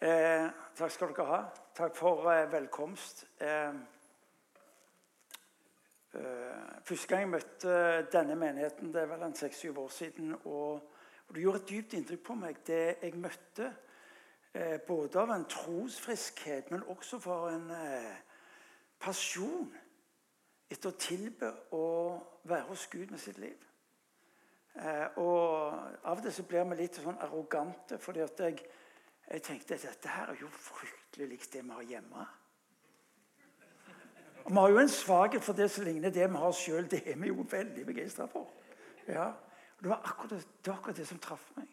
Eh, takk skal dere ha. Takk for eh, velkomst. Eh, eh, første gang jeg møtte denne menigheten, det er vel en seks-syv år siden, og, og, det gjorde et dypt inntrykk på meg, det jeg møtte. Eh, både av en trosfriskhet, men også for en eh, pasjon etter å tilbe å være hos Gud med sitt liv. og Av til så blir vi litt sånn arrogante fordi at jeg jeg tenkte at dette her er jo fryktelig likt det vi har hjemme. Og Vi har jo en svakhet for det som ligner det vi har sjøl. Det er vi jo veldig begeistra for. Ja. Det var akkurat det, det, akkurat det som traff meg.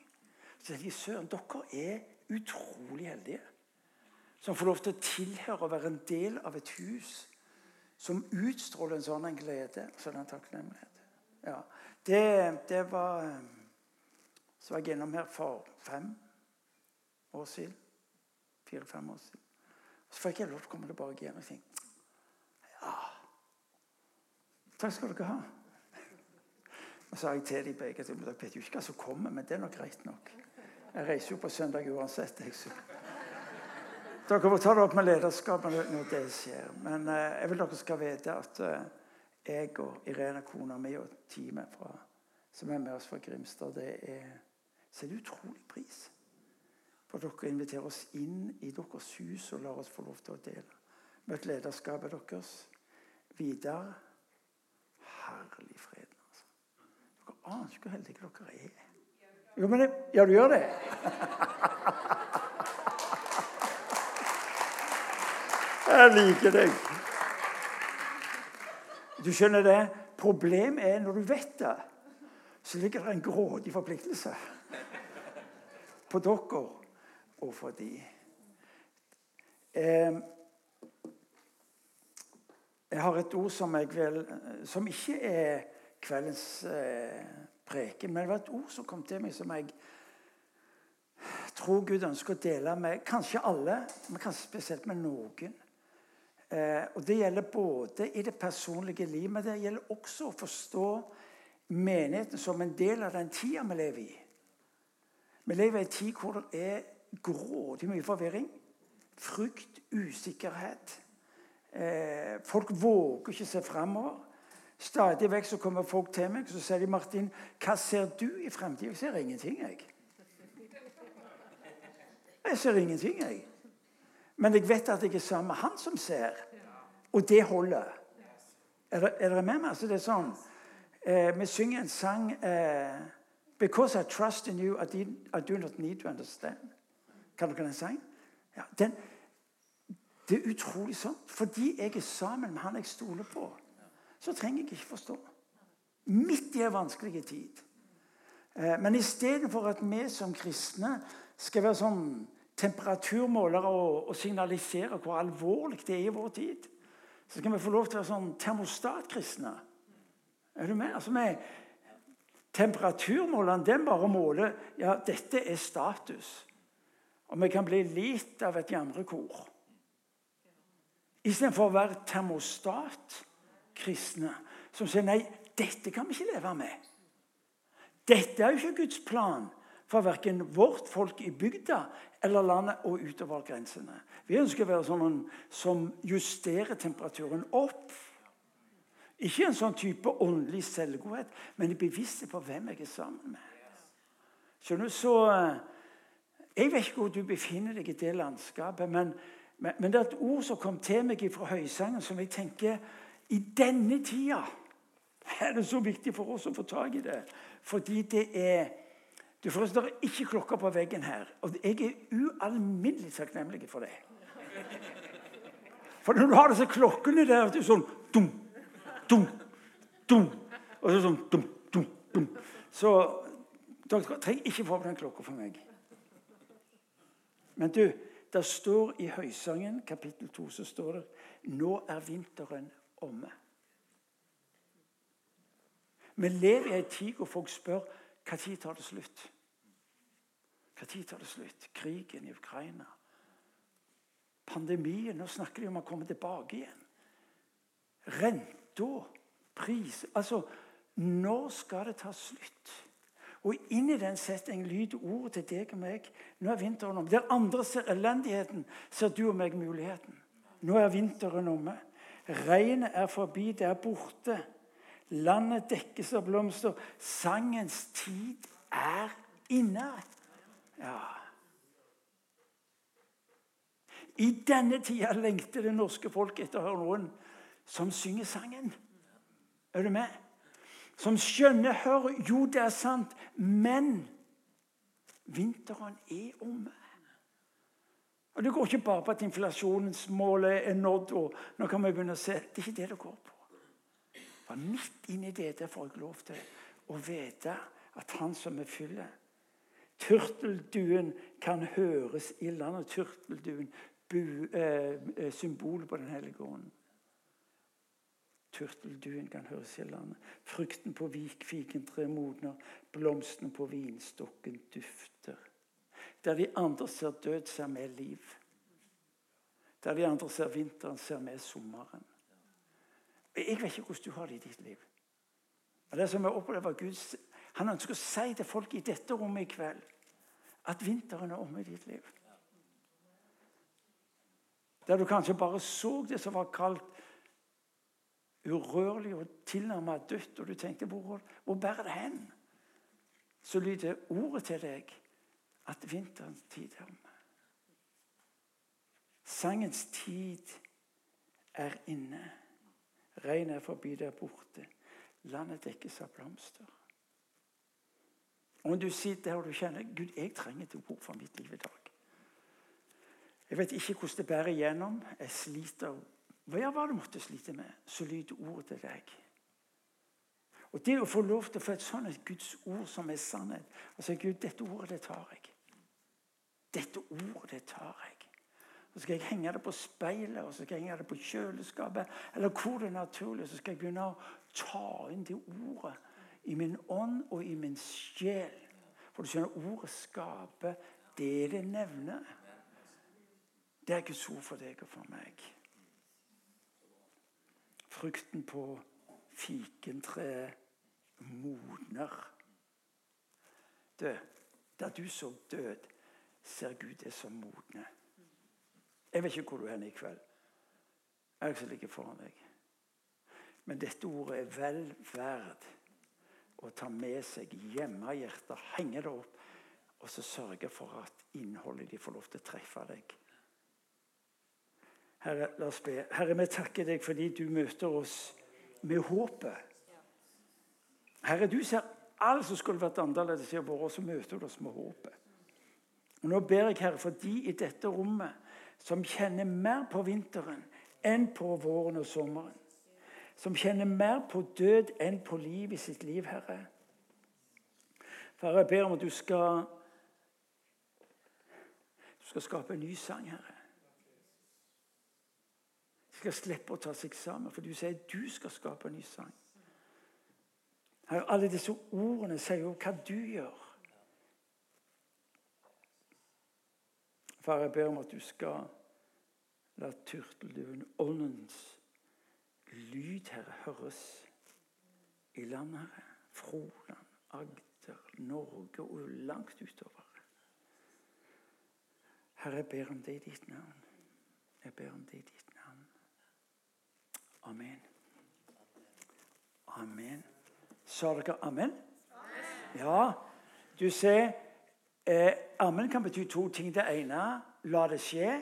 Så jeg Søren, dere er utrolig heldige som får lov til å tilhøre og være en del av et hus som utstråler en sånn en glede sånn en takknemlighet. Ja. Det, det var Så var jeg gjennom her for fem år siden. Fire-fem år siden. Så fikk jeg lov til å komme tilbake igjen og si Ja, takk skal dere ha. Og så sa jeg til de begge at dere vet jo ikke hva som kommer, men det er nok greit nok. Jeg reiser jo på søndag uansett. Jeg, så. Dere får ta det opp med lederskapet når det skjer. Men eh, jeg vil dere skal vite at eh, jeg og Irene, kona mi, og teamet fra, som er med oss fra Grimstad, det er, så er det utrolig pris for dere inviterer oss inn i deres hus og lar oss få lov til å dele. Møt lederskapet deres. Videre herlig fred. Altså. Dere aner ikke hvor heldige dere er. Jo, men det, Ja, du gjør det? Jeg liker deg. Du skjønner det? Problemet er når du vet det, så ligger det en grådig forpliktelse på dere og for de. Jeg har et ord som, vil, som ikke er kveldens eh, preken, men det var et ord som kom til meg, som jeg tror Gud ønsker å dele med kanskje alle, men kanskje spesielt med noen. Eh, og Det gjelder både i det personlige livet, men det gjelder også å forstå menigheten som en del av den tida vi lever i. Vi lever i en tid hvor det er grådig mye forvirring. Frykt, usikkerhet. Eh, folk våger ikke se framover. Stadig vekk så kommer folk til meg så sier de, 'Martin, hva ser du i fremtiden?' Jeg ser ingenting, jeg. Jeg ser ingenting, jeg. Men jeg vet at jeg er sammen med han som ser. Og det holder. Er, er dere med meg? Altså, det er sånn, eh, Vi synger en sang eh, 'Because I trust in you, I, did, I do not need to understand'. Kan dere den? Ja, den, det er utrolig sånn. Fordi jeg er sammen med han jeg stoler på, så trenger jeg ikke forstå. Midt i en vanskelig tid. Eh, men istedenfor at vi som kristne skal være sånn temperaturmålere og, og signalisere hvor alvorlig det er i vår tid, så skal vi få lov til å være sånn termostatkristne. Er du med? Altså, vi, Temperaturmåleren bare måler ja, dette er status. Og vi kan bli litt av et jamrekor. Istedenfor å være termostat-kristne som sier nei, dette kan vi ikke leve med. Dette er jo ikke Guds plan for verken vårt folk i bygda eller landet og utover grensene. Vi ønsker å være sånn som justerer temperaturen opp. Ikke en sånn type åndelig selvgodhet, men en bevissthet på hvem jeg er sammen med. Skjønner du, så eh, jeg vet ikke hvor du befinner deg i det landskapet, men, men, men, det er et ord som kom til meg fra Høysangen, som jeg tenker I denne tida er det så viktig for oss å få tak i det. Fordi det er du forresten, Det er ikke klokker på veggen her. Og jeg er ualminnelig takknemlig for det. For når du har disse klokkene der det er sånn dum, dum, dum, Og så sånn dum, dum, dum. Så dere trenger ikke få opp den klokka for meg. Men du, det står i Høysangen, kapittel 2, så står det Nå er vinteren omme. Vi lever i ei tid hvor folk spør når tar det slutt. Når tar det slutt? Krigen i Ukraina. Pandemien. Nå snakker de om å komme tilbake igjen. Renta. Pris Altså, når skal det ta slutt? Og inn i den settingen lyder ordet til deg og meg. Nå er vinteren omme. Der andre ser elendigheten, ser du og meg muligheten. Nå er vinteren omme. Regnet er forbi, det er borte. Landet dekkes av blomster. Sangens tid er inne. Ja. I denne tida lengter det norske folk etter å høre noen som synger sangen. Er du med? Som skjønner, hører Jo, det er sant, men vinteren er omme. Og Det går ikke bare på at inflasjonsmålet er nådd, og nå kan vi begynne å se. Det er ikke det det går på. For midt inni det der får jeg lov til å vite at han som er fyller Turtelduen kan høres i landet. Turtelduen, eh, eh, symbolet på Den hellige ånd. Turtelduen kan høres i landet. Frukten på vikfikentreet modner, blomstene på vinstokken dufter. Der de andre ser død, ser vi liv. Der de andre ser vinteren, ser vi sommeren. Jeg vet ikke hvordan du har det i ditt liv. Og det som jeg opplever Gud, Han ønsker å si til folk i dette rommet i kveld at vinteren er omme i ditt liv. Der du kanskje bare så det som var kalt urørlig og tilnærmet dødt, og du tenkte hvor, hvor bærer det hen? Så lyder ordet til deg at vinterens tid er omme. Sangens tid er inne. Regnet er forbi der borte. Landet dekkes av blomster. Om du sitter her og du kjenner Gud, jeg trenger et ord for mitt liv i dag. Jeg vet ikke hvordan det bærer igjennom. Jeg sliter. Hva du måtte slite med? Så lyder ordet til deg. Og Det å få lov til å få et sånt Guds ord som er sannhet si Gud, dette ordet det tar jeg. Dette ordet det tar jeg. Så skal jeg henge det på speilet og så skal jeg henge det på kjøleskapet. Eller hvor det er naturlig. Så skal jeg begynne å ta inn det ordet i min ånd og i min sjel. For du skjønner, ordet skaper det det nevner. Det er Guds ord for deg og for meg. Frukten på fikentreet modner. Du, da du så død ser Gud det som modne. Jeg vet ikke hvor du er i kveld. Jeg som ligger foran deg. Men dette ordet er vel verd å ta med seg hjemme i hjertet, henge det opp, og så sørge for at innholdet de får lov til å treffe deg. Herre, la oss be. Herre, vi takker deg fordi du møter oss med håpet. Herre, du ser alt som skulle vært annerledes i vår, og så møter du oss med håpet. Og Nå ber jeg Herre for de i dette rommet som kjenner mer på vinteren enn på våren og sommeren. Som kjenner mer på død enn på liv i sitt liv, Herre. Far, jeg ber om at du skal, du skal skape en ny sang, Herre. Skal slippe å ta seg sammen, for du sier du skal skape en ny sang. Alle disse ordene sier jo hva du gjør. Far, jeg ber om at du skal la turtelduen, åndens lyd, Herre, høres i landet, Herre. Froland, Agder, Norge og langt utover. Herre, jeg ber om det i ditt navn. Jeg ber om det i ditt. Amen. Amen. Sa dere amen? Ja. Du ser Eh, amen kan bety to ting. Det ene la det skje.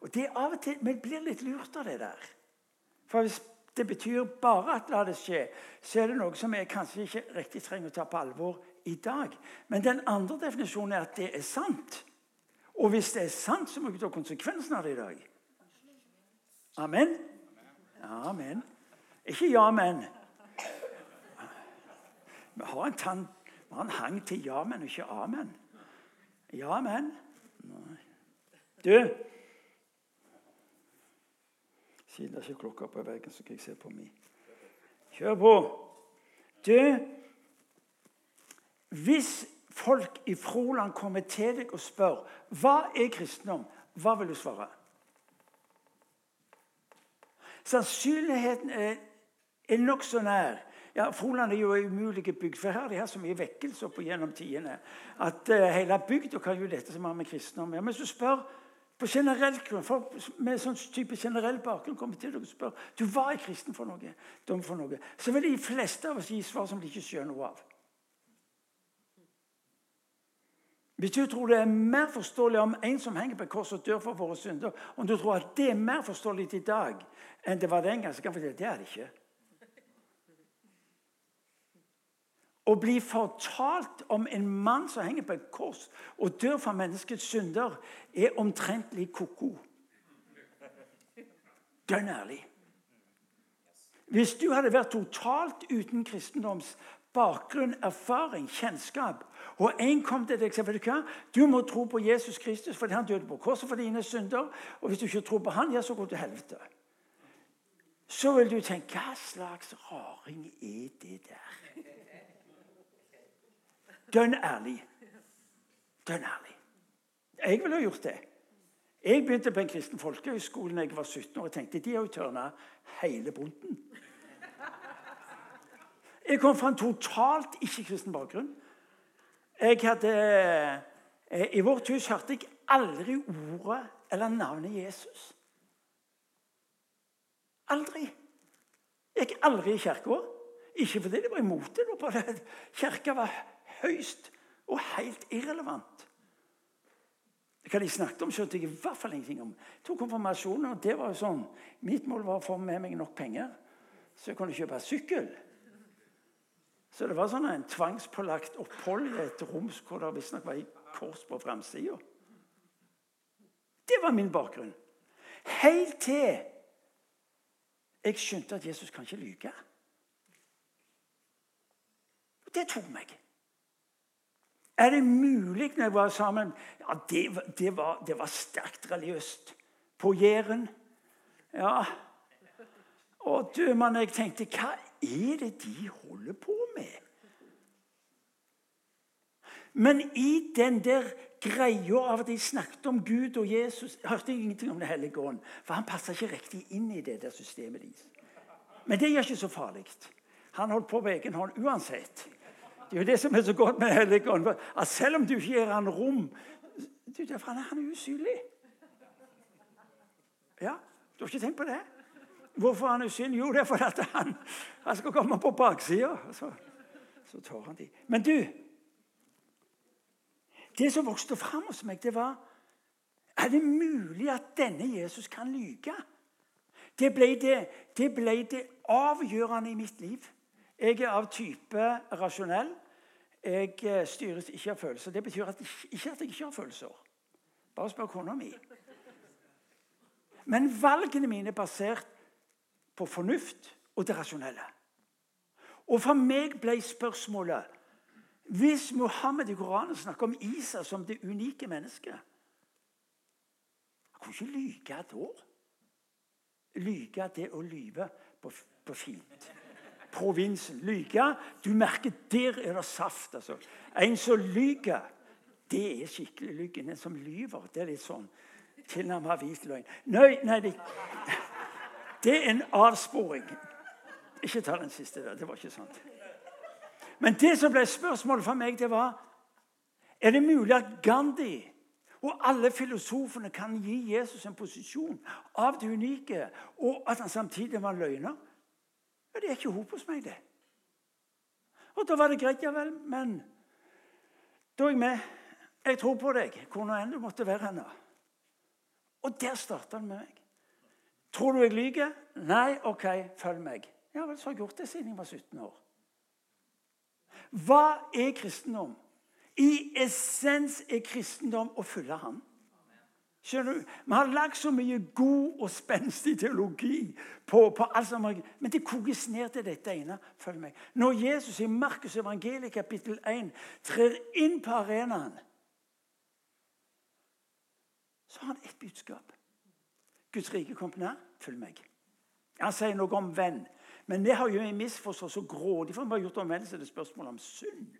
Og det er av og til, Vi blir litt lurt av det der. For Hvis det betyr bare at 'la det skje', så er det noe som jeg kanskje ikke riktig trenger å ta på alvor i dag. Men den andre definisjonen er at det er sant. Og hvis det er sant, så må vi ta konsekvensen av det i dag. Amen? Amen. Ikke ja, men. Vi har en, tann, vi har en hang til ja, men ikke amen. Ja, men. Du Siden det er ikke klokka på veggen, så kan jeg se på mi. Kjør på. Du Hvis folk i Froland kommer til deg og spør hva er kristendom, hva vil du svare? Sannsynligheten er, er nokså nær Ja, Froland er jo en umulig bygd, for her har de hatt så mye vekkelse på gjennom tidene at uh, hele bygda kan jo dette som har med kristendom å gjøre. Men du spør på generell grunn, folk med sånn type generell bakgrunn kommer til deg og spør du var er kristen for noe, dum for noe, så vil de fleste av oss gi svar som de ikke skjønner noe av. Hvis du tror det er mer forståelig om en som henger på kors og dør for våre synder, om du tror at det er mer forståelig i dag enn det var den gang, så kan jeg fortelle det er det ikke. Å bli fortalt om en mann som henger på et kors og dør for menneskets synder, er omtrentlig ko-ko. Dønn ærlig. Hvis du hadde vært totalt uten kristendoms bakgrunn, erfaring, kjennskap, og en kom til deg og sa vet? Du må tro på Jesus Kristus fordi han døde på korset for dine synder. Og hvis du ikke tror på han, ja, så går du til helvete. Så vil du tenke Hva slags raring er det der? Dønn ærlig. Dønn ærlig. Jeg ville gjort det. Jeg begynte på en kristen folkehøgskole da jeg var 17 år og tenkte de har jo tørna hele bunten. Jeg kom fra en totalt ikke-kristen bakgrunn. Jeg hadde, eh, I vårt hus hørte jeg aldri ordet eller navnet Jesus. Aldri. Jeg gikk aldri i kirka. Ikke fordi det var imot det. Kirka var høyst og helt irrelevant. Hva de snakket om, skjønte jeg i hvert fall ingenting om. Jeg tok konfirmasjonen, og det var jo sånn. Mitt mål var å få med meg nok penger, så jeg kunne kjøpe sykkel. Så det var sånn en tvangspålagt opphold i et rom hvor det visstnok var et kors på framsida. Det var min bakgrunn. Helt til jeg skjønte at Jesus kan ikke lyve. Det tok meg. Er det mulig når jeg var sammen Ja, det, det, var, det var, sterkt religiøst. På Jæren. Ja. Og du, mann, jeg tenkte Hva er det de holder på med? Men i den der greia av at de snakket om Gud og Jesus, hørte jeg ingenting om Den hellige ånd. For han passa ikke riktig inn i det der systemet deres. Men det er ikke så farlig. Han holdt på på egen hånd uansett. Det er jo det som er så godt med Den hellige ånd. At selv om du ikke gir han rom du, Han er usynlig. Ja, Du har ikke tenkt på det? Hvorfor han er usynlig? Jo, det er fordi han, han skal komme på baksida. Så, så tar han de. Men du Det som vokste fram hos meg, det var Er det mulig at denne Jesus kan lyge? Det ble det, det ble det avgjørende i mitt liv. Jeg er av type rasjonell. Jeg eh, styres ikke av følelser. Det betyr at ikke at jeg ikke har følelser. Bare spør kona mi. Men valgene mine er basert på fornuft og det rasjonelle. Og for meg ble spørsmålet Hvis Mohammed i Koranen snakker om Isa som det unike mennesket Han kunne ikke lyge år. Lyge det å lyve på, på fint. Provinsen. Lyge Du merker der er det saft. altså. En som lyver, det er skikkelig lyggen. En som lyver, det er litt sånn tilnærmet hvit løgn. Nei, nei det, det er en avsporing. Ikke ta den siste der. Det var ikke sant. Men det som ble spørsmålet for meg, det var Er det mulig at Gandhi og alle filosofene kan gi Jesus en posisjon av det unike, og at han samtidig var løgner? Ja, Det er ikke hop hos meg, det. Og Da var det greit, ja vel, men da er jeg med. Jeg tror på deg, hvor nå enn du måtte være henne. Og der starta det med meg. Tror du jeg lyver? Nei, OK, følg meg. Ja vel, så har jeg gjort det siden jeg var 17 år. Hva er kristendom? I essens er kristendom å følge ham. Skjønner du? Vi har lagt så mye god og spenstig teologi på, på alt som er, Men det kokes ned til dette ene. Følg meg. Når Jesus i Markus evangeliet kapittel 1 trer inn på arenaen, så har han ett budskap. Guds rike kom nær. Følg meg. Han sier noe om venn. Men vi har jo misforstått så grådig, for vi har gjort omvendelse til spørsmål om synd.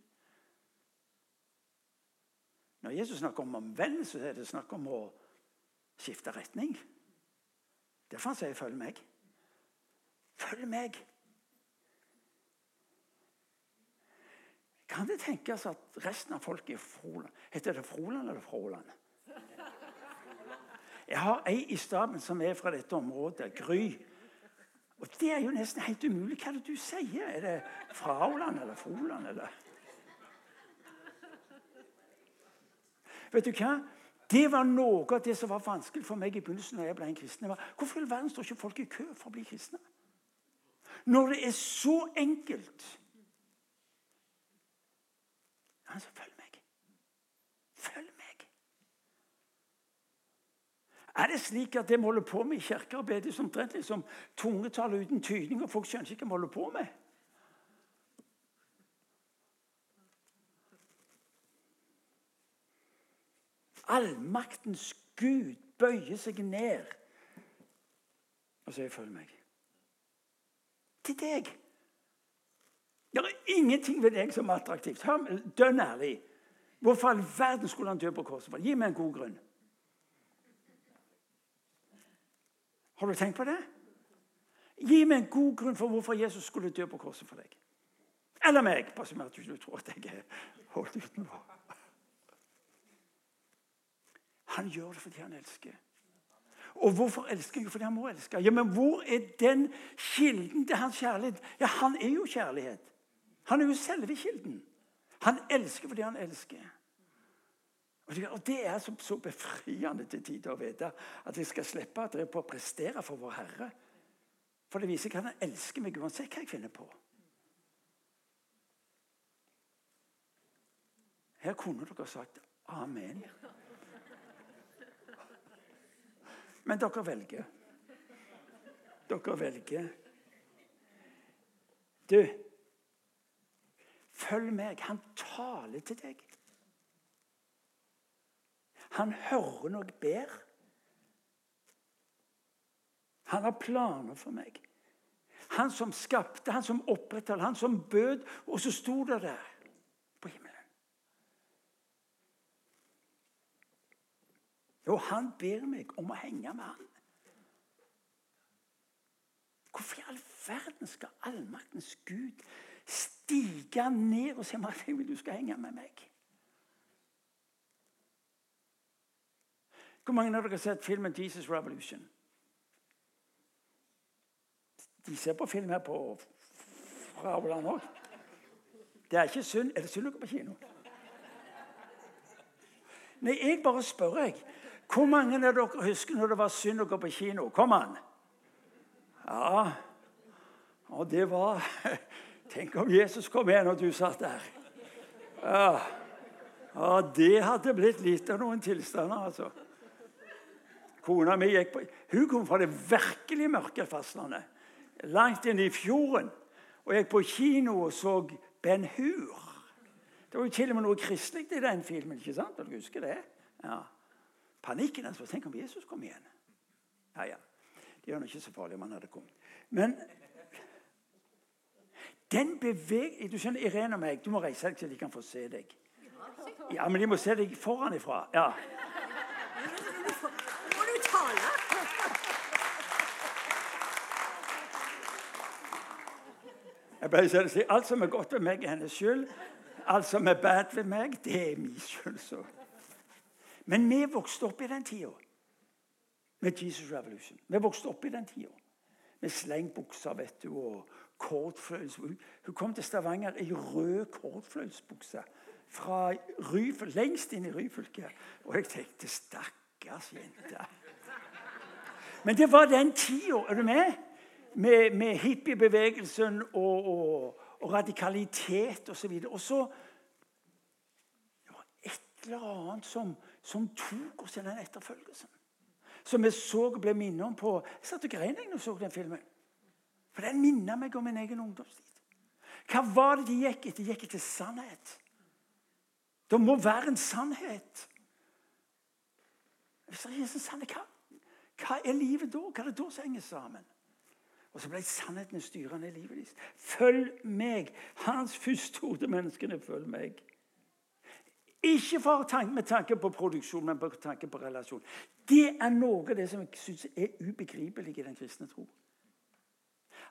Når Jesus snakker om omvendelse, er det snakk om å skifte retning. Derfor sier 'følg meg'. Følg meg. Kan det tenkes at resten av folket i Froland Heter det Froland eller Froland? Jeg har ei i staben som er fra dette området, Gry. Og Det er jo nesten helt umulig. Hva er det du sier? Er det Fraoland eller Froland? eller? Vet du hva? Det var noe av det som var vanskelig for meg i begynnelsen. når jeg ble en kristen. Var, hvorfor i all verden står ikke folk i kø for å bli kristne? Når det er så enkelt. Ja, følg meg. Følg meg. Er det slik at det vi holder på med i kirkearbeidet, som omtrent liksom tungetall uten tydning, og folk skjønner ikke hva vi holder på med? Allmaktens Gud bøyer seg ned og sier 'følg meg'. Til deg. Det er ingenting ved deg som er attraktivt. Hør, Dønn ærlig. Hvorfor all verden skulle han dø på korset? Gi meg en god grunn. Har du tenkt på det? Gi meg en god grunn for hvorfor Jesus skulle dø på korset for deg. Eller meg. Pass på at du ikke tror at jeg er holdt utenfor. Han gjør det fordi han elsker. Og hvorfor elsker han? Fordi han må elske. Ja, Men hvor er den kilden til hans kjærlighet? Ja, Han er jo kjærlighet. Han er jo selve kilden. Han elsker fordi han elsker. Og Det er så, befriende til tider å vite at jeg skal slippe at jeg på å prestere for vår Herre. For det viser at han elsker meg uansett hva jeg finner på. Her kunne dere sagt amen. Men dere velger. Dere velger. Du, følg meg. Han taler til deg. Han hører når jeg ber. Han har planer for meg. Han som skapte, han som opprettholdt, han som bød, og så sto det der på himmelen. Jo, han ber meg om å henge med han. Hvorfor i all verden skal allmaktens Gud stige ned og si at jeg vil du skal henge med meg? Hvor mange av dere har sett filmen 'Jesus Revolution'? De ser på film her på Raveland òg. Det er ikke synd. Er det synd dere på kino? Nei, jeg bare spør, jeg. Hvor mange av dere husker når det var synd å gå på kino? Kom an! Ja, og det var Tenk om Jesus kom igjen og du satt der. Ja, ja det hadde blitt litt av noen tilstander, altså. Kona mi gikk på Hun kom fra det virkelig mørke fastlandet. Langt inn i fjorden. Og gikk på kino og så Ben Hur. Det var jo til og med noe kristelig i den filmen. ikke sant? Du husker det? Ja. Panikken hans Tenk om Jesus kom igjen. Ja, ja. Det gjør nå ikke så farlig om han hadde kommet. Men den beveger Du skjønner, Irene og meg, du må reise deg så de kan få se deg. Ja, Men de må se deg foranifra. Ja. Tale? Jeg pleier å si alt som er godt ved meg, er hennes skyld. Alt som er bad ved meg, det er min skyld. så. Men vi vokste opp i den tida med Jesus Revolution. Vi vokste opp i den tida med slengbukser vet du, og kordfløyels. Hun kom til Stavanger i rød kordfløyelsbukse fra Ryfylke, lengst inn i Ryfylke. Og jeg tenkte stakkars jente. Men det var den tida, er du med? Med, med hippiebevegelsen og, og, og radikalitet osv. Og så det var et eller annet som som tok oss i den etterfølgelsen. Som vi så og ble minnet om på Jeg satt og grein da jeg så den filmen. For den minnet meg om min egen ungdomstid. Hva var det de gikk etter? De gikk etter sannhet. Det må være en sannhet. Hvis det er en sannhet, hva, hva er livet da? Hva er det da som henger sammen? Og så ble sannheten styrende i livet deres. Følg meg. Hans første ord til menneskene følg meg. Ikke tanke, med tanke på produksjon, men med tanke på relasjon. Det er noe av det som jeg syns er ubegripelig i den kristne tro.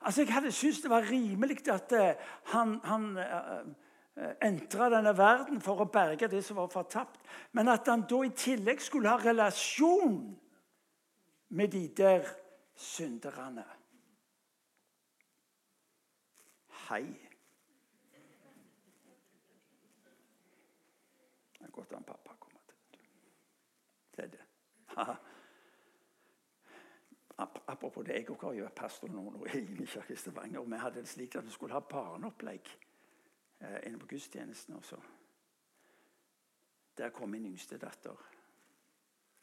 Altså, Jeg hadde syntes det var rimelig at uh, han, han uh, entra denne verden for å berge det som var fortapt. Men at han da i tillegg skulle ha relasjon med de der synderne. Hei. Det er godt han pappa kommer til. Det er det. Apropos det, jeg har jo vært pastor noen år i Kirke Stavanger. og Vi hadde det slik at vi skulle ha barneopplegg eh, inne på gudstjenesten. også. Der kom min yngste datter.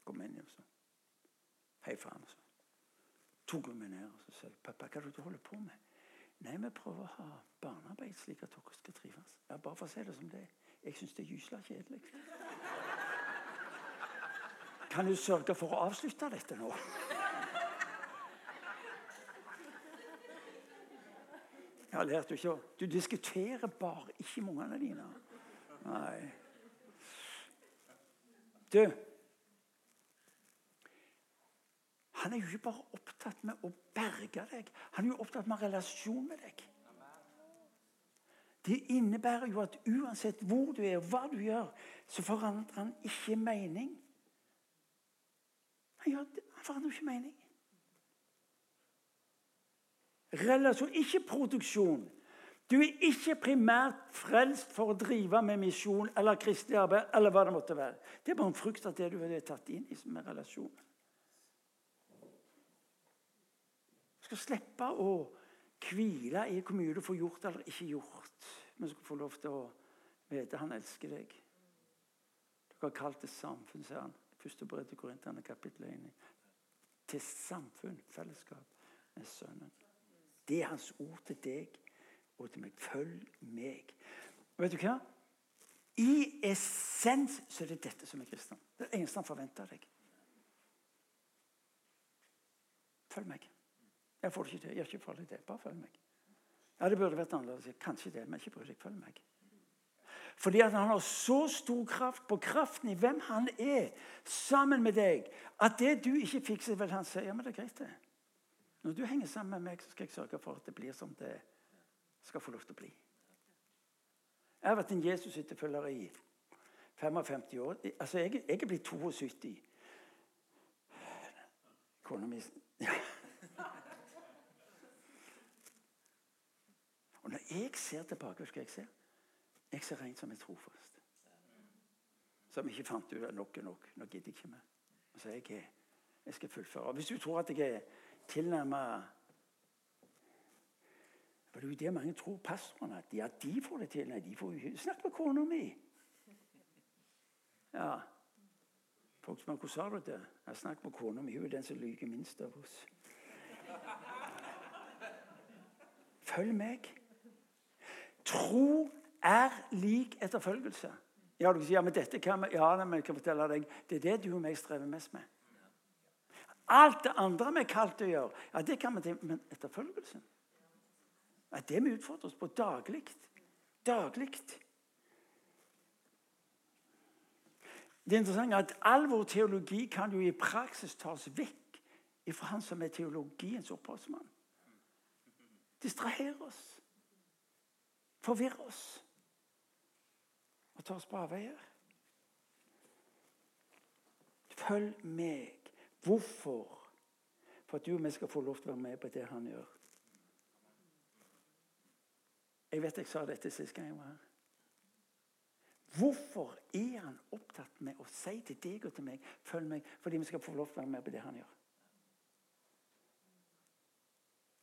Kom inn, og så Hei, faen. Så tok hun meg ned og så sa 'Pappa, hva er det du holder på med?' 'Nei, vi prøver å ha barnearbeid slik at dere skal trives.' Ja, bare for å si det som det er. Jeg syns det er gysla kjedelig. Kan du sørge for å avslutte dette nå? Jeg har lært ikke å Du diskuterer bare ikke med ungene dine. Nei. Du Han er jo ikke bare opptatt med å berge deg. Han er jo opptatt med relasjon med deg. Det innebærer jo at uansett hvor du er, hva du gjør, så forandrer han ikke mening. Han, gjør, han forandrer ikke mening. Relasjon, ikke produksjon. Du er ikke primært frelst for å drive med misjon eller kristelig arbeid. eller hva Det måtte være. Det er bare en frukt av det du er tatt inn i som er relasjon. Du skal slippe å hvile i hvor mye du får gjort eller ikke gjort. Men skal få lov til å vite han elsker deg. Du har kalt det samfunn, sier han. Første brev til Korinterne, kapittel 1. Til samfunn, fellesskap med Sønnen. Det er hans ord til deg og til meg. Følg meg. Og vet du hva? I essens så er det dette som er kristen. Det er det eneste han forventer av deg. Følg meg. Jeg får det ikke til. Jeg gjør ikke for deg det. Bare følg meg. Ja, Det burde vært annerledes. Kanskje det, men ikke bry deg. Følg meg. Fordi at han har så stor kraft på kraften i hvem han er, sammen med deg, at det du ikke fikser, vil han si ja, men det er greit. det. Når du henger sammen med meg, så skal jeg sørge for at det blir som det skal få lov til å bli. Jeg har vært en Jesus-etterfølger i 55 år. Altså, jeg, jeg er blitt 72. Kona mi Og når jeg ser tilbake, hva skal jeg se? Jeg ser en som er trofast. Som ikke fant ut at nok er nok. Nå gidder jeg ikke mer. Og Så jeg, jeg skal fullføre. Hvis du tror at jeg er tilnærma For det er jo det mange tror pastorene at ja, de får det til. Nei, de får ikke Snakk med kona mi! Ja. Folk spør hvordan sa du det? Jeg snakker med kona mi. Hun er den som lyver minst av oss. Følg meg. Tro er lik etterfølgelse. Ja, du sier, ja, men dette kan vi, ja, men jeg kan fortelle deg, Det er det du og meg strever mest med. Alt det andre vi er kalt til å gjøre, ja, det kan vi til, men etterfølgelsen ja, Det vi utfordrer oss på daglig. Daglig. Det er interessant at All vår teologi kan jo i praksis tas vekk fra han som er teologiens opphavsmann. Distrahere oss. Forvirre oss. Og ta oss på avveier. Følg meg. Hvorfor? For at du og vi skal få lov til å være med på det han gjør. Jeg vet jeg sa dette sist gang jeg var her. Hvorfor er han opptatt med å si til deg og til meg følg meg, fordi vi skal få lov til å være med på det han gjør?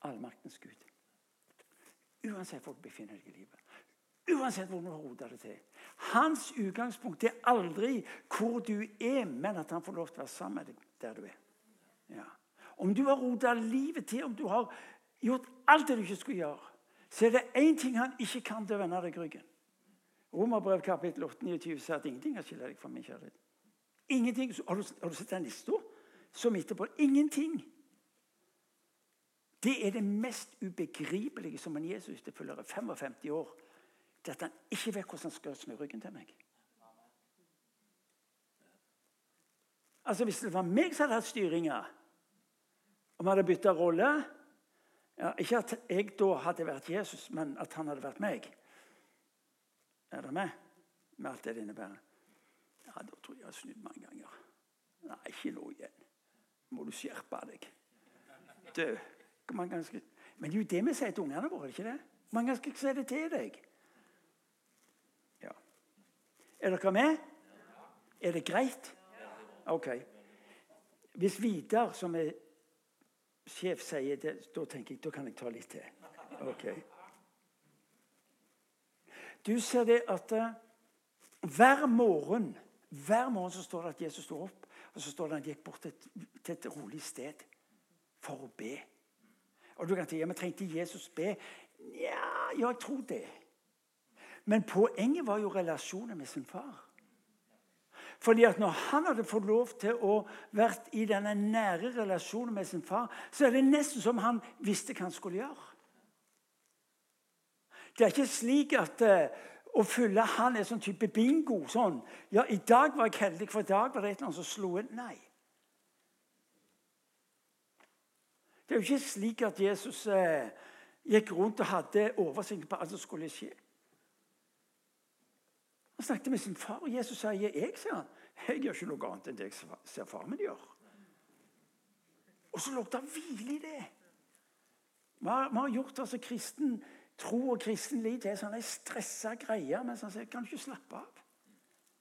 Allmaktens Gud. Uansett hvor du befinner deg i livet. Uansett hvor du har rota det til. Hans utgangspunkt er aldri hvor du er, men at han får lov til å være sammen med deg der du er. Ja. Om du har rota livet til, om du har gjort alt det du ikke skulle gjøre, så er det én ting han ikke kan til å vende deg ryggen. Romerbrev kapittel 8, 29 sier at ingenting har skilt deg fra min kjærlighet. Ingenting. Har du, har du sett den lista som etterpå? Ingenting. Det er det mest ubegripelige som en Jesus etterfølger 55 år. Det at han ikke vet hvordan han skal snu ryggen til meg. Altså Hvis det var meg som hadde hatt styringa, og vi hadde bytta rolle ja, Ikke at jeg da hadde vært Jesus, men at han hadde vært meg. Er det med? Med alt det det innebærer. Ja, da tror jeg jeg har snudd mange ganger. Nei, ikke nå igjen. Må du skjerpe deg. Du, hvor kan. Men det er jo det vi sier til ungene våre. ikke det? Ganger skal jeg si det til deg? Ja. Er dere med? Er det greit? Ok. Hvis Vidar, som er sjef, sier det, da tenker jeg da kan jeg ta litt til. Ok. Du ser det at uh, hver morgen hver morgen så står det at Jesus sto opp og så står det at han gikk bort til et, til et rolig sted for å be. Og du kan si ja, men trengte Jesus be? Ja, jeg tror det. Men poenget var jo relasjonen med sin far. Fordi at Når han hadde fått lov til å vært i denne nære relasjonen med sin far, så er det nesten som han visste hva han skulle gjøre. Det er ikke slik at uh, å følge han er sånn type bingo. sånn, ja, 'I dag var jeg heldig, for i dag var det et eller annet som slo inn.' Nei. Det er jo ikke slik at Jesus eh, gikk rundt og hadde oversikt på alt som skulle skje. Han snakket med sin far, og Jesus sa jeg, sa han, jeg gjør ikke noe annet enn det jeg ser faren min gjør. Og så lå det hvile i det. Vi har, gjort altså kristen tro og kristen liv til sånne stressa greier. Mens han sier kan du ikke slappe av.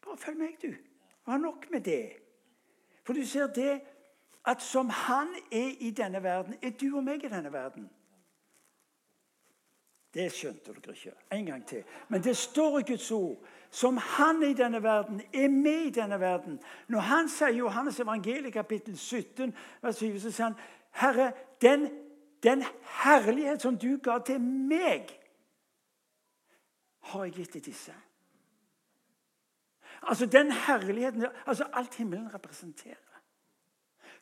Bare følg meg, du. Ha nok med det. For du ser det at som han er i denne verden, er du og meg i denne verden. Det skjønte dere ikke. En gang til. Men det står i Guds ord. Som han i denne verden, er med i denne verden. Når han sier Johannes evangeliet kapittel 17, vers 7, så sier han Herre, den, den herlighet som du ga til meg, har jeg gitt til disse. Altså den herligheten altså Alt himmelen representerer.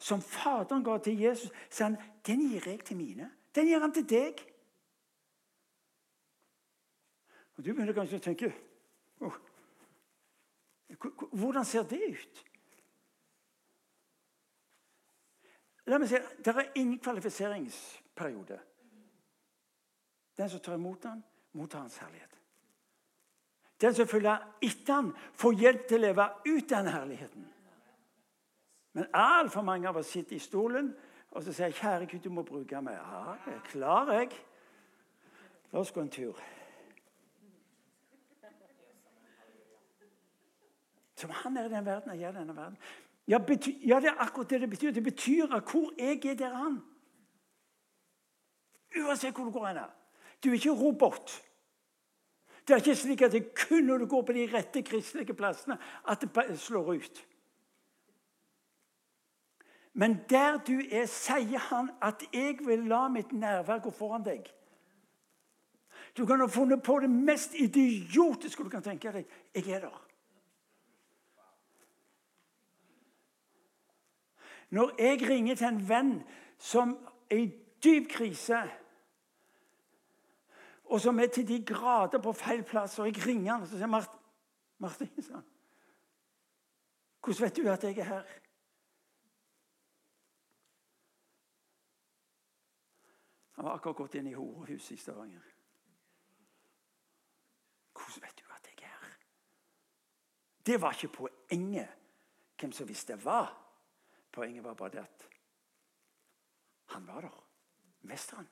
Som Faderen ga til Jesus, sier han den gir jeg til mine. Den gir han til deg. Og Du begynner kanskje å tenke oh, Hvordan ser det ut? La meg si, Det er ingen kvalifiseringsperiode. Den som tar imot ham, mottar hans herlighet. Den som følger etter ham, får hjelp til å leve ut den herligheten. Men altfor mange av oss sitter i stolen og så sier jeg, 'Kjære Gud, du må bruke meg.' Ja, jeg er klar, jeg. La oss gå en tur. Som han er i den verden, jeg er i denne verden. Ja, betyr, ja, det er akkurat det det betyr. Det betyr at hvor jeg er, der er han. Uansett hvor du går hen. Du er ikke robot. Det er ikke slik at det kun når du går på de rette kristelige plassene, at det slår ut. Men der du er, sier han at 'jeg vil la mitt nærvær gå foran deg'. Du kan ha funnet på det mest idiotiske du kan tenke deg. Jeg er der. Når jeg ringer til en venn som er i dyp krise, og som er til de grader på feil plass, og jeg ringer han, så sier Mart, Martin sånn. Hvordan vet du at jeg er her? Han var akkurat gått inn i horehuset i Stavanger. Hvordan vet du at jeg er her? Det var ikke poenget hvem som visste var. Poenget var bare det at han var der. Mesteren.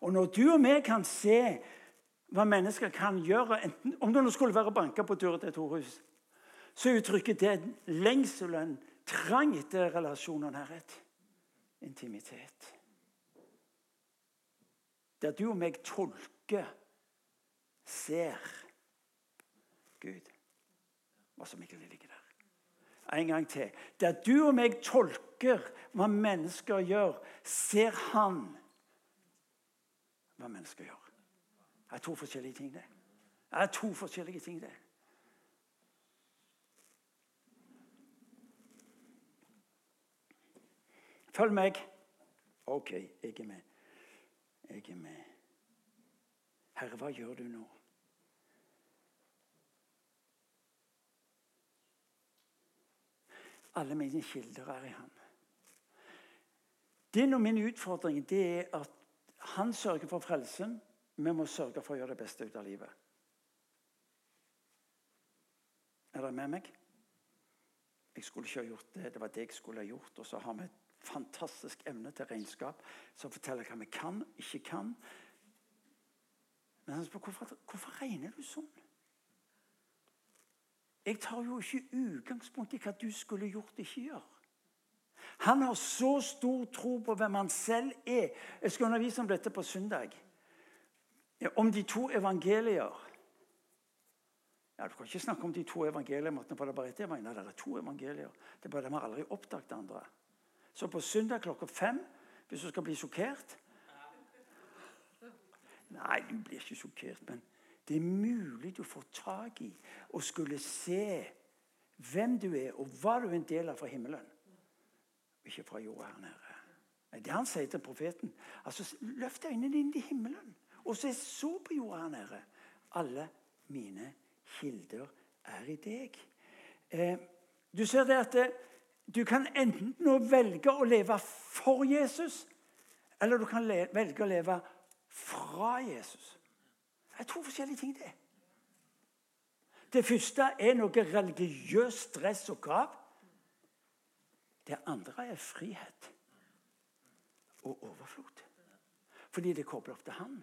Og når du og vi kan se hva mennesker kan gjøre, enten, om det skulle være å banke på døra til et horehus, så uttrykker det lengselen, trang etter relasjon og nærhet. Intimitet. Der du og meg tolker, ser Gud hva som egentlig ligger der en gang til. Der du og meg tolker hva mennesker gjør, ser han hva mennesker gjør. Det er to forskjellige ting, det. Det er to forskjellige ting, det. Følg meg. OK, jeg er med jeg er med. Herre, hva gjør du nå? Alle mine kilder er i ham. Din og min utfordring det er at han sørger for frelsen. Vi må sørge for å gjøre det beste ut av livet. Er dere med meg? Jeg skulle ikke ha gjort det. Det var det jeg skulle ha gjort. Og så har vi et fantastisk evne til regnskap som forteller hva vi kan, ikke kan. Men han spør hvorfor, hvorfor regner du sånn? Jeg tar jo ikke utgangspunkt i hva du skulle gjort, ikke gjør. Han har så stor tro på hvem han selv er. Jeg skal undervise om dette på søndag. Om de to evangelier. Ja, Du kan ikke snakke om de to evangeliene, det er bare ett evangelium. Det to evangelier. Det er bare De har aldri oppdaget andre. Så på søndag klokka fem, hvis du skal bli sjokkert Nei, du blir ikke sjokkert, men det er mulig du får tak i å skulle se hvem du er, og hva du er en del av fra himmelen ikke fra jorda her nede. Det han sier til profeten. altså Løft øynene dine til himmelen, og se så på jorda her nede. Alle mine kilder er i deg. Eh, du ser det at eh, du kan enten nå velge å leve for Jesus, eller du kan velge å leve fra Jesus. Det er to forskjellige ting, det. Det første er noe religiøst stress og krav. Det andre er frihet og overflod. Fordi det kobler opp til Han.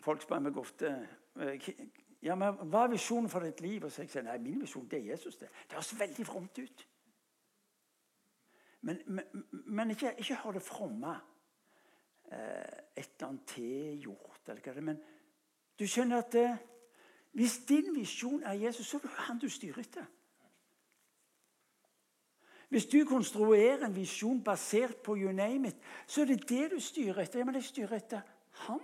Folk spør meg ofte eh, ja, men hva er visjonen for ditt liv. Og så jeg sier nei, min visjon det er Jesus. Det Det høres veldig fromt ut. Men, men, men ikke, ikke hør det fromme. Eh, et eller annet tilgjort, eller hva det er. Men du skjønner at det, hvis din visjon er Jesus, så er det han du styrer etter. Hvis du konstruerer en visjon basert på you name it, så er det det du styrer etter. Ja, men jeg styrer etter han.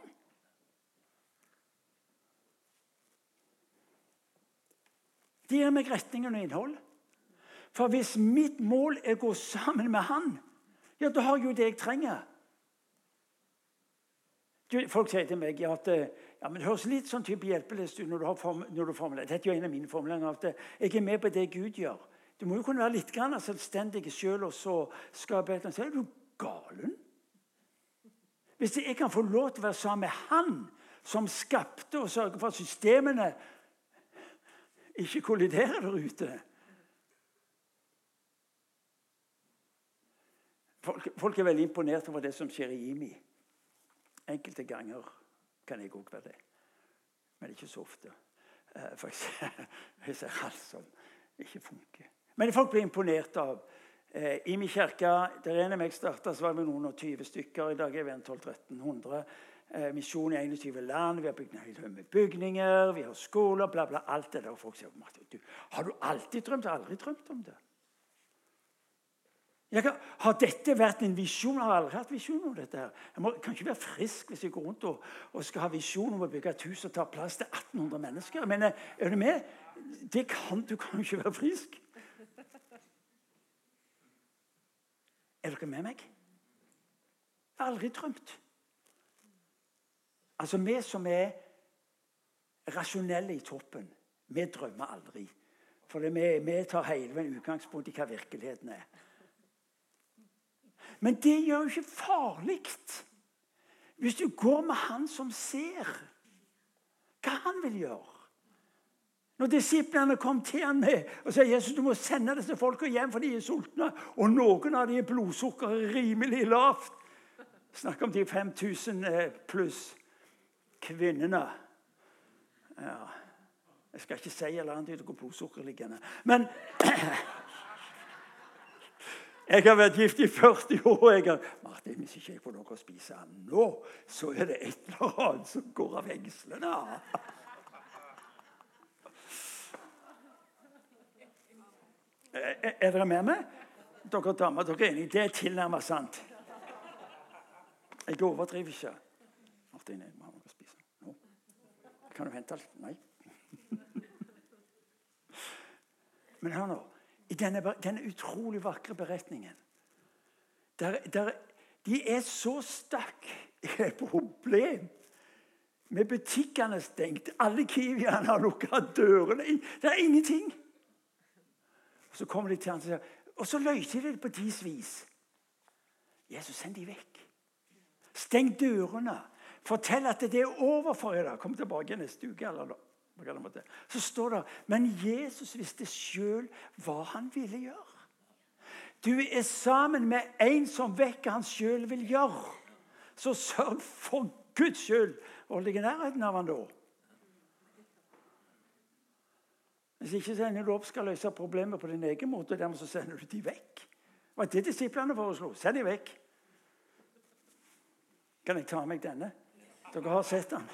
Det gir meg retningen og innhold. For hvis mitt mål er å gå sammen med han, ja, da har jeg jo det jeg trenger. Folk sier til meg at eh, ja, men det høres litt sånn type hjelpelist ut når du, har form, når du formulerer. Dette er jo en av mine formuleringer. at eh, Jeg er med på det Gud gjør. Du må jo kunne være litt grann selvstendig sjøl og så skape et eller. Er du galen? Hvis jeg kan få lov til å være sammen med Han som skapte og sørge for at systemene ikke kolliderer der ute folk, folk, er veldig imponert over det som skjer i IMI. Enkelte ganger kan jeg òg være det. Men ikke så ofte. Eh, for jeg ser alt som ikke funker. Men folk blir imponert av eh, I min kirke der en av meg starta, var vi noen og 20 stykker. I dag er vi 1200-1300. Eh, misjon i 21 land. Vi har bygd en med bygninger, vi har skoler, bla, bla. Alt det der. Og folk sier du, har du alltid drømt? Jeg har aldri drømt om det. Kan, har dette vært en visjon? Jeg har aldri hatt visjon om dette. her. Jeg må, kan ikke være frisk hvis jeg går rundt og, og, skal ha visjon om å bygge et hus og ta plass til 1800 mennesker. Men eh, er du med? Det kan, du kan ikke være frisk. Er dere med meg? Jeg har aldri drømt. Altså, vi som er rasjonelle i toppen, vi drømmer aldri. For vi, vi tar hele veien utgangspunkt i hva virkeligheten er. Men det gjør jo ikke farlig hvis du går med han som ser hva han vil gjøre. Når disiplene kom til han med og sa Jesus, du må sende disse folka hjem, for de er sultne, og noen av dem er blodsukkeret rimelig lavt Snakk om de 5000 eh, pluss kvinnene. Ja. Jeg skal ikke si eller annet hvor blodsukkeret ligger. Men Jeg har vært gift i 40 år. jeg har, Martin, Hvis ikke jeg får noe å spise nå, så er det et eller annet som går av hengslene. Er, er dere med meg? Dere damer, dere er enige? Det er tilnærmet sant. Jeg overdriver ikke. Martin, jeg må ha noe å spise. Nå. Kan du hente alt? Nei. Men hør nå i denne, denne utrolig vakre beretningen. Der, der, de er så stakk i et problem. Med butikkene stengt, alle Kiwiene har lukka dørene. Det er ingenting. Og Så kommer de til han og sier, og så løser de det på deres vis. Jesus, send de vekk. Steng dørene. Fortell at det er over for i dag. Kom tilbake neste uke. eller noe. Så står det Men Jesus visste sjøl hva han ville gjøre. Du er sammen med en som hva han sjøl vil gjøre. Så sørg for Guds skyld hold deg i nærheten av han da. Hvis ikke sender du opp skal løse problemet på din egen måte, og dermed så sender du de vekk. Det var det disiplene foreslo. Send de vekk. Kan jeg ta meg denne? Dere har sett den.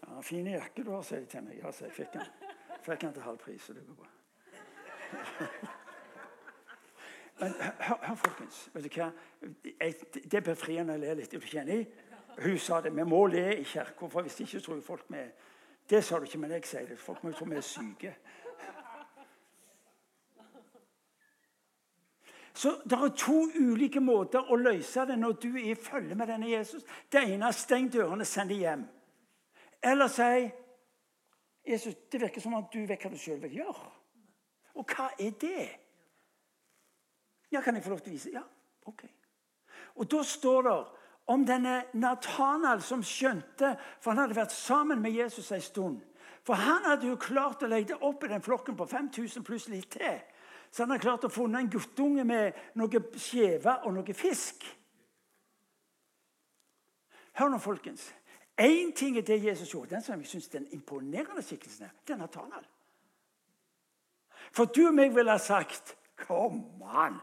Ja, 'Fin jakke du har', sier de til meg. Ja, jeg fikk den. Fikk den til halv pris, så det går bra. Men hør, hør, folkens. vet du hva? Det er befriende å le litt. Er du ikke enig? Hun sa det. Vi må le i kirka, for hvis ikke tror folk vi Det sa du ikke, men jeg sier det. Folk må tro vi er syke. Så Det er to ulike måter å løse det når du er i følge med denne Jesus. Det ene er steng dørene, send dem hjem. Eller si Jesus, det virker som at du vet hva du sjøl vil gjøre. Og hva er det? Ja, kan jeg få lov til å vise? Ja, ok. Og da står det om denne Nathanael som skjønte For han hadde vært sammen med Jesus en stund. For han hadde jo klart å legge opp i den flokken på 5000 pluss litt til. Så han har klart å funne en guttunge med noe skjeve og noe fisk. Hør nå, folkens. Én ting er det Jesus gjorde. Den som jeg syns den imponerende skikkelsen er, det er Nathanael. For du og meg ville ha sagt Kom an!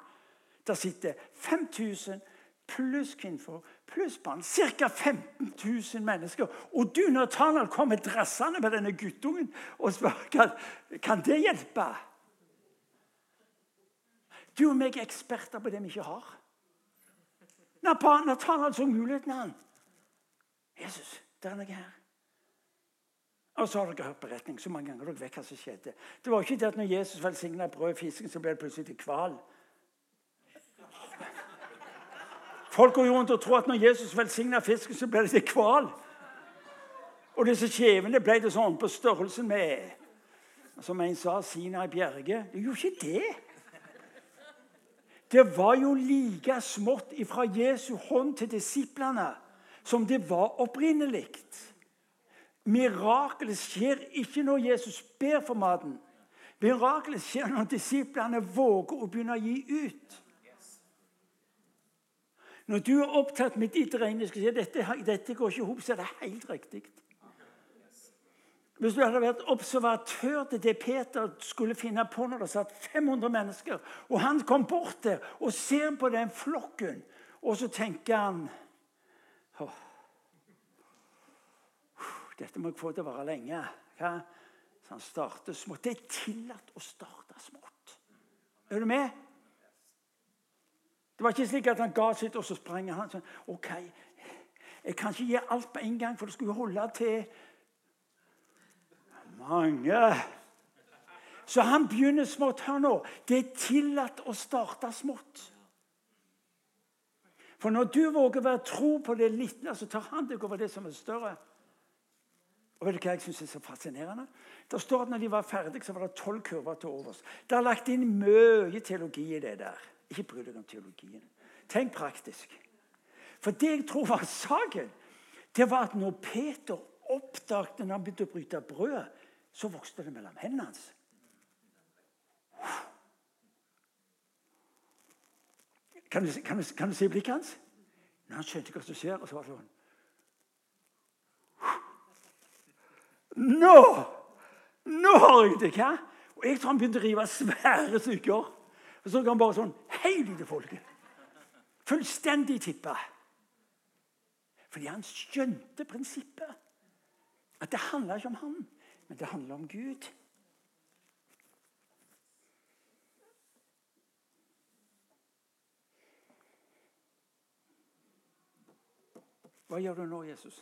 Der sitter 5000 pluss kvinner, pluss barn. Ca. 15 000 mennesker. Og du, Nathanael, kommer drassende med denne guttungen og spør kan, det hjelpe. Du og meg er eksperter på det vi ikke har. Nathanael så muligheten, han. Jesus, det er noe her. Og så har dere hørt beretning så mange ganger. dere vet hva som skjedde. Det var ikke det at når Jesus velsigna brød og fisken, så ble det plutselig til hval. Folk går rundt og tror at når Jesus velsigna fisken, så ble det til hval. Og disse kjevene ble det sånn på størrelsen med Som en sa Sina i bjerget. Det gjorde ikke det. Det var jo like smått fra Jesu hånd til disiplene som det var opprinnelig. Mirakelet skjer ikke når Jesus ber for maten. Mirakelet skjer når disiplene våger å begynne å gi ut. Når du er opptatt med ditt regnestykke og dette, dette går ikke i hop, så er det helt riktig. Hvis du hadde vært observatør til det Peter skulle finne på når det satt 500 mennesker, og han kom bort der og ser på den flokken, og så tenker han oh, Dette må jeg få til å vare lenge. Hva? Så han starter smått. Det er tillatt å starte smått. Er du med? Det var ikke slik at han ga sitt, og så sprang han. OK, jeg kan ikke gi alt på en gang, for det skulle holde til mange. Så han begynner smått. Hør nå. Det er tillatt å starte smått. For når du våger være tro på det lille, så tar han deg over det som er større. Og vet du hva jeg synes er så fascinerende? Det står at når de var ferdige, så var det tolv kurver til overs. Det har lagt inn mye teologi i det der. Ikke bry deg om teologien. Tenk praktisk. For det jeg tror var saken, det var at når Peter oppdaget når han begynte å bryte brødet, så vokste det mellom hendene hans. Kan du, kan, du, kan du, se blikket hans? Når han skjønte hva som skjer, og så var det sånn Nå! Nå har jeg det! hva? Og Jeg tror han begynte å rive svære stykker. Og så kan han bare sånn Hei, lite folket! Fullstendig tippa. Fordi han skjønte prinsippet. At det handla ikke om han, men det handler om Gud. Hva gjør du nå, Jesus?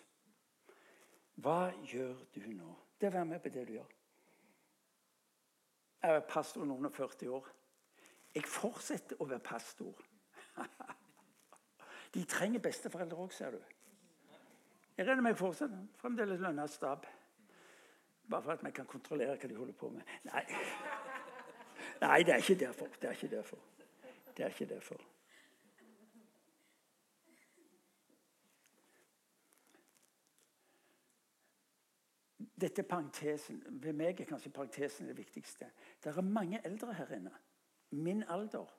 Hva gjør du nå? Det er å være med på det du gjør. Jeg er pastor noen og 40 år. Jeg fortsetter å være pastor. De trenger besteforeldre òg, ser du. Jeg regner med jeg fortsetter. Fremdeles lønna stab. Bare for at vi kan kontrollere hva de holder på med. Nei, Nei det er ikke derfor. Det er ikke derfor. Det er ikke derfor. Dette parentesen, Ved meg er kanskje parentesen det viktigste. Det er mange eldre her inne. Min alder.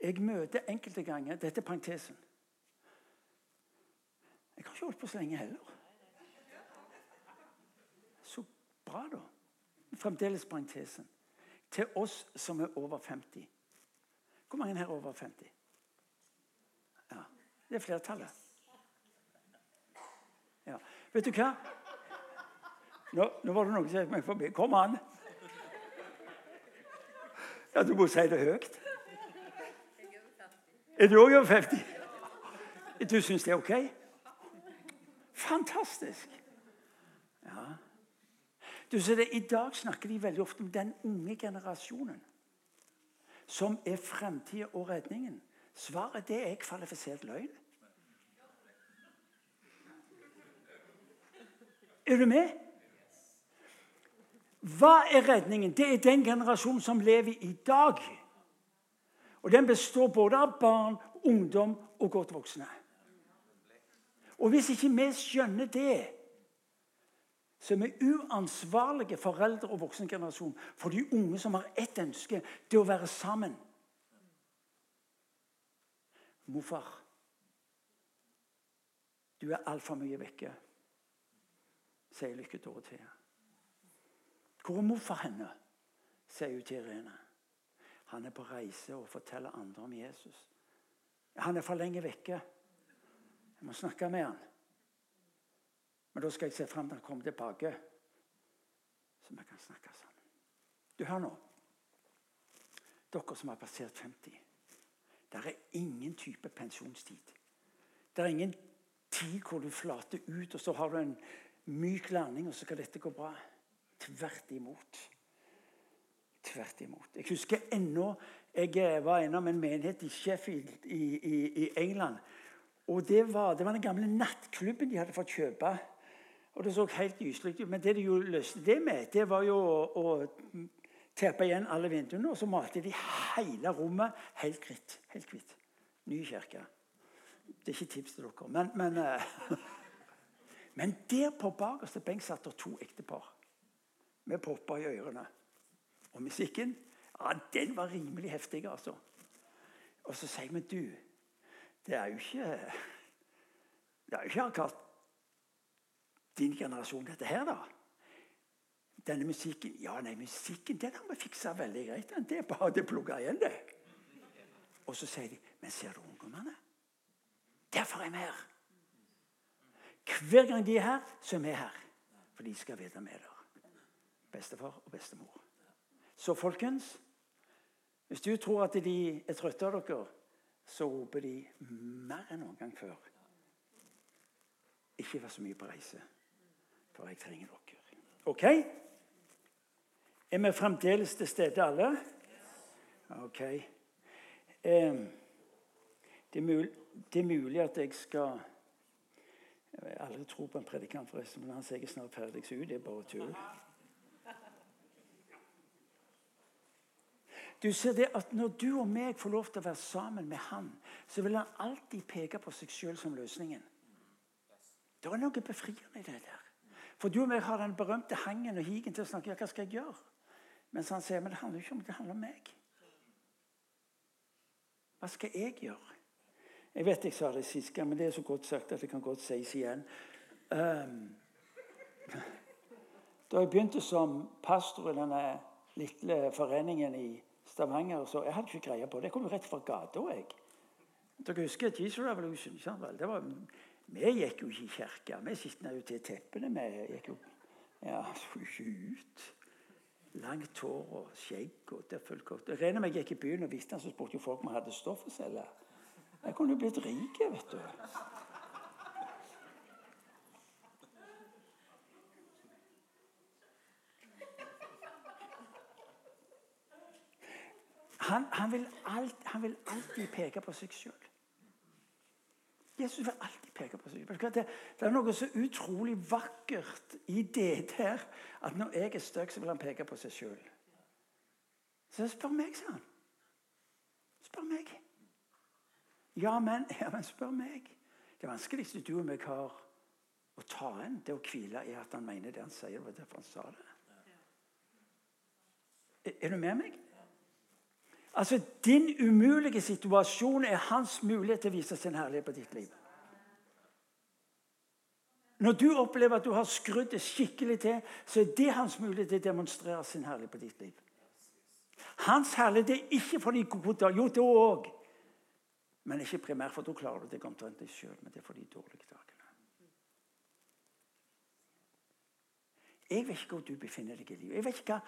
Jeg møter enkelte ganger Dette er parentesen. Jeg har ikke holdt på så lenge heller. Så bra, da. Fremdeles parentesen. Til oss som er over 50. Hvor mange her er over 50? Ja, Det er flertallet. Ja. Vet du hva? Nå, nå var det noen som gikk meg forbi. Kom an! Ja, du må si det høyt. Er du òg over 50? Du syns det er OK? Fantastisk! Ja. Du ser det, I dag snakker de veldig ofte om den unge generasjonen som er framtida og redningen. Svaret det er kvalifisert løgn. Er du med? Hva er redningen? Det er den generasjonen som lever i dag. Og Den består både av barn, ungdom og godt voksne. Og Hvis ikke vi skjønner det, så er uansvarlige foreldre og voksengenerasjon for de unge som har ett ønske det å være sammen. Morfar, du er altfor mye vekke, sier Lykke Dorothea. Hvor er morfar henne? sier hun til Irene. Han er på reise og forteller andre om Jesus. Han er for lenge vekke. Jeg må snakke med han. Men da skal jeg se fram til han kommer tilbake, så vi kan snakke sammen. Du, hør nå. Dere som har passert 50. Det er ingen type pensjonstid. Det er ingen tid hvor du flater ut, og så har du en myk landing, og så skal dette gå bra. Tvert imot. Tvert imot. Jeg husker ennå jeg var innom en menighet i Sheffield i, i, i England. Og det var, det var, den gamle nattklubben de hadde fått kjøpe. Og Det så helt gyselig ut. Men det de jo løste det med, det var jo å, å teppe igjen alle vinduene. Og så malte de hele rommet helt hvitt. Helt hvitt. Ny kirke. Det er ikke tips til dere. Men, men, uh, men der på bakerste benk satt det to ektepar med popper i ørene. Og musikken ja, den var rimelig heftig, altså. Og så sier vi du, det er jo ikke Det er jo ikke din generasjon, dette her, da. Denne musikken Ja, nei, musikken den har vi fiksa veldig greit. Det er bare å plugge igjen, det. Og så sier de Men ser du ungdommene? Derfor er vi her. Hver gang de er her, så er vi her. For de skal vite med der. Bestefar og bestemor. Så folkens, hvis du tror at de er trøtte av dere, så roper de mer enn noen gang før. Ikke vær så mye på reise, for jeg trenger dere. OK? Er vi fremdeles til stede, alle? OK. Eh, det, er mulig, det, er mulig, at jeg skal Jeg har aldri tro på en predikant, forresten, men han sier jeg snart ferdig, så det er bare tull. Du ser det at Når du og meg får lov til å være sammen med han, så vil han alltid peke på seg sjøl som løsningen. Det er noe befriende i det der. For du og meg har den berømte hangen og higen til å snakke ja, hva skal jeg gjøre? Mens han sier men det handler ikke om det handler om meg. Hva skal jeg gjøre? Jeg vet jeg sa det sist gang, men det er så godt sagt at det kan godt sies igjen. Um, da jeg begynte som pastor i denne lille foreningen i Stavanger. Så jeg hadde ikke greie på det. Jeg kom jo rett fra gata. jeg. Dere husker Jesus Revolution? Det var, vi gikk jo ikke i kirka. Vi skitna jo til teppene. Vi gikk jo ja, ikke ut. Langt hår og skjegg. og det fulgte. Jeg regner med jeg gikk i byen og visste så spurte jo folk om jeg hadde stoff å selge. Jeg kunne jo blitt rik, vet du. Han, han, vil alt, han, vil alltid peke på seg sjøl. Jesus vil alltid peke på seg. Det, det, er noe så utrolig vakkert i det der at når jeg er stygg, så vil han peke på seg sjøl. Så spør meg, sa han. Spør meg. Ja, men, ja, men spør meg. Det vanskeligste du og meg har å ta inn, det å hvile i at han mener det han sier. Det var derfor han sa det. Er, er du med meg? Altså, Din umulige situasjon er hans mulighet til å vise sin herlighet på ditt liv. Når du opplever at du har skrudd det skikkelig til, så er det hans mulighet til å demonstrere sin herlighet på ditt liv. Hans herlighet er ikke for de gode. Jo, det òg. Men ikke primært, for da klarer du deg omtrent deg sjøl. Men det er for de dårlige dagene. Jeg vet ikke hvor du befinner deg i livet. Jeg vet ikke hva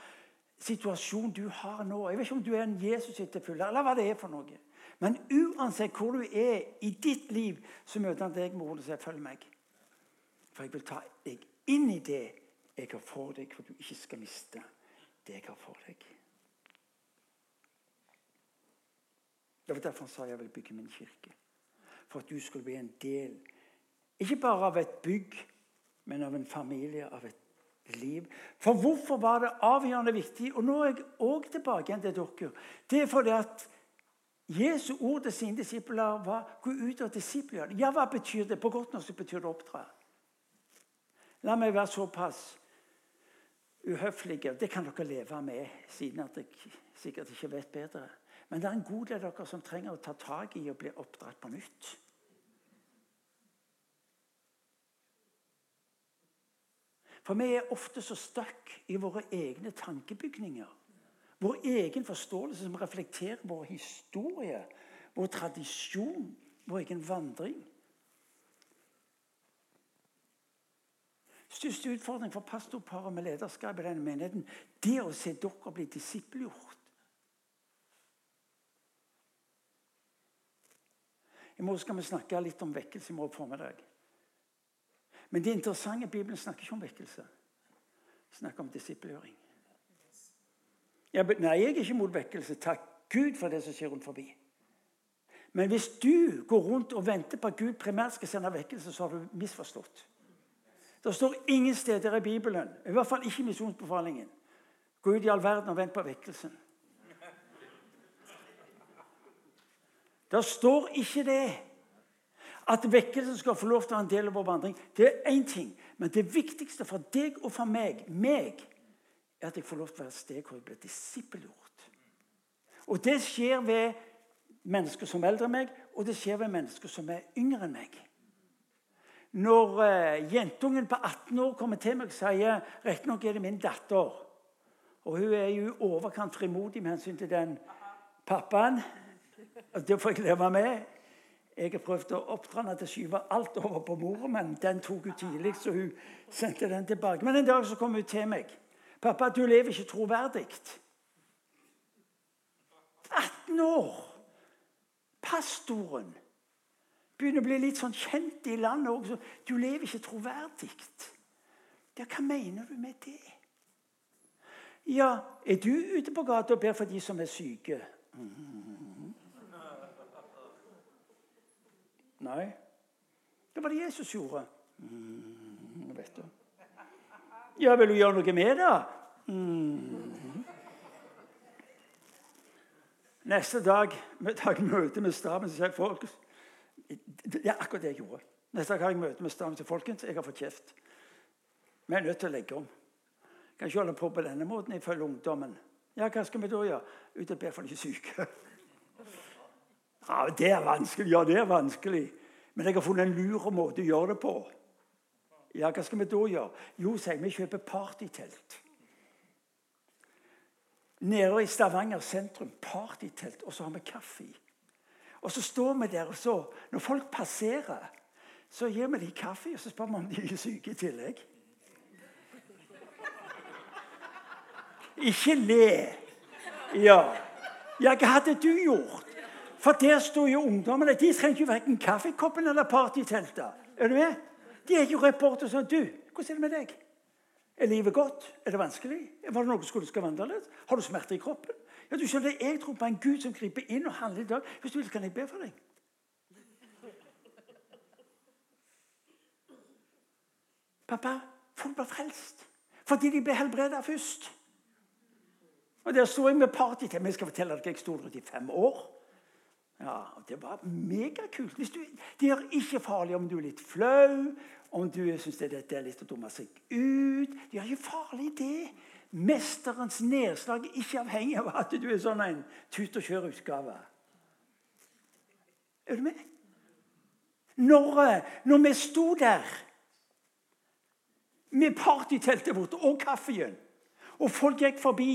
situasjon du har nå. Jeg vet ikke om du er en Jesus-etterfølger, eller hva det er for noe. Men uansett hvor du er i ditt liv, så møter han deg med ordet og 'følg meg'. For jeg vil ta deg inn i det jeg har for deg, for du ikke skal miste det jeg har for deg. Det var derfor han sa jeg vil bygge min kirke. For at du skulle bli en del, ikke bare av et bygg, men av en familie, av et liv. For hvorfor var det avgjørende viktig? Og nå er jeg òg tilbake igjen til dere. Det er fordi at Jesu ord til sine disipler var 'gå ut og disippelgjør'. Ja, hva betyr det? På godt norsk betyr det oppdra. La meg være såpass uhøflige. Det kan dere leve med, siden at jeg sikkert ikke vet bedre. Men det er en god del av dere som trenger å ta tak i og bli oppdratt på nytt. For vi er ofte så stuck i våre egne tankebygninger. Vår egen forståelse som reflekterer vår historie, vår tradisjon, vår egen vandring. største utfordring for pastorparet med lederskap i denne menigheten det er å se dere bli disippelgjort. I morgen skal vi snakke litt om vekkelse i morgen formiddag. Men det interessante Bibelen snakker ikke om vekkelse. Snakker om disippelgjøring. nei, jeg er ikke mot vekkelse. Takk Gud for det som skjer rundt forbi. Men hvis du går rundt og venter på at Gud primært skal sende vekkelse, så har du misforstått. Det står ingen steder i Bibelen, i hvert fall ikke misjonsbefalingen, gå ut i all verden og vent på vekkelsen. Det står ikke det. At vekkelsen skal få lov til å være en del av vår vandring, det er én ting. Men det viktigste for deg og for meg, meg er at jeg får lov til å være et sted hvor jeg blir disippelgjort. Og det skjer ved mennesker som er eldre enn meg, og det skjer ved mennesker som er yngre enn meg. Når uh, jentungen på 18 år kommer til meg og sier Riktignok er det min datter. Og hun er jo overkant frimodig med hensyn til den pappaen. Det får jeg leve med. Jeg har prøvd å oppdra henne til å skyve alt over på mora, men den tok hun tidlig, så hun sendte den tilbake. Men en dag så kom hun til meg. 'Pappa, du lever ikke troverdig.' 18 år! Pastoren begynner å bli litt sånn kjent i landet også. Du lever ikke troverdig. Ja, hva mener du med det? Ja, er du ute på gata og ber for de som er syke? Mm. Nei. Det var det Jesus gjorde. Mm, vet du. Ja, vil du gjøre noe med det? Mm. Neste dag, dag møte med staben, så sier folk det er akkurat det jeg gjorde. Neste dag har jeg møte med staben til folkens. Jeg har fått kjeft. Vi er nødt til å legge om. Jeg kan ikke holde på på denne måten ifølge ungdommen. Ja, hva skal vi da gjøre? Ut og be for de syke. Ja, Det er vanskelig. Ja, det er vanskelig. Men jeg har funnet en lur måte å gjøre det på. Ja, hva skal vi da gjøre? Jo, sier vi kjøper partytelt. Nede i Stavanger sentrum. Partytelt. Og så har vi kaffe. Og så står vi der, og så, når folk passerer, så gir vi dem kaffe, og så spør vi om de er syke i tillegg. Ikke le. Ja. ja, hva hadde du gjort? For der står jo ungdommene. De trenger jo verken kaffekoppen eller partyteltet. Er du med? De er jo reportere som du. Hvordan er det med deg? Er livet godt? Er det vanskelig? Var det noe som skulle være annerledes? Har du smerter i kroppen? Ja, du skjønner, Jeg tror på en Gud som griper inn og handler i dag. Hvis du vil, kan jeg be for deg. Pappa, folk blir frelst fordi de ble helbreda først. Og Der sto jeg med party til. Jeg skal fortelle dere jeg sto der i fem år. Ja, Det var megakult. Det er ikke farlig om du er litt flau, om du syns dette er litt å dumme seg ut. Det er ikke farlig, det. Mesterens nedslag er ikke avhengig av at du er sånn en tut-og-kjør-utgave. Er du med? Når, når, vi sto der med partyteltet vårt og kaffen, og folk gikk forbi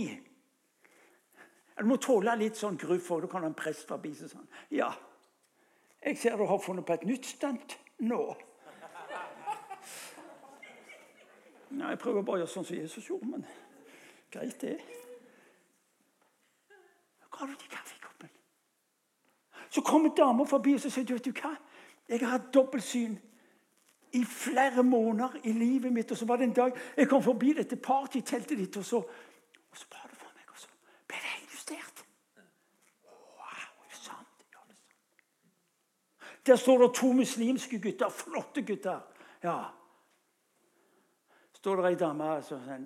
Du må tåle litt sånn gruff, for da kan en prest forbi seg sånn. Ja, jeg ser du har funnet på et nytt stunt nå. Nei, jeg prøver bare å gjøre sånn som Jesus gjorde, men greit, det. Hva har du til kaffekoppen? Så kommer dama forbi og så sier du, vet du hva? Jeg har hatt dobbeltsyn i flere måneder i livet mitt. Og så var det en dag jeg kom forbi dette partyteltet ditt, og så, og så ba du for meg, og så ble det helt justert. Wow, er det sant? Ja, det er sant. Der står det to muslimske gutter, flotte gutter. Ja, står det ei dame og sier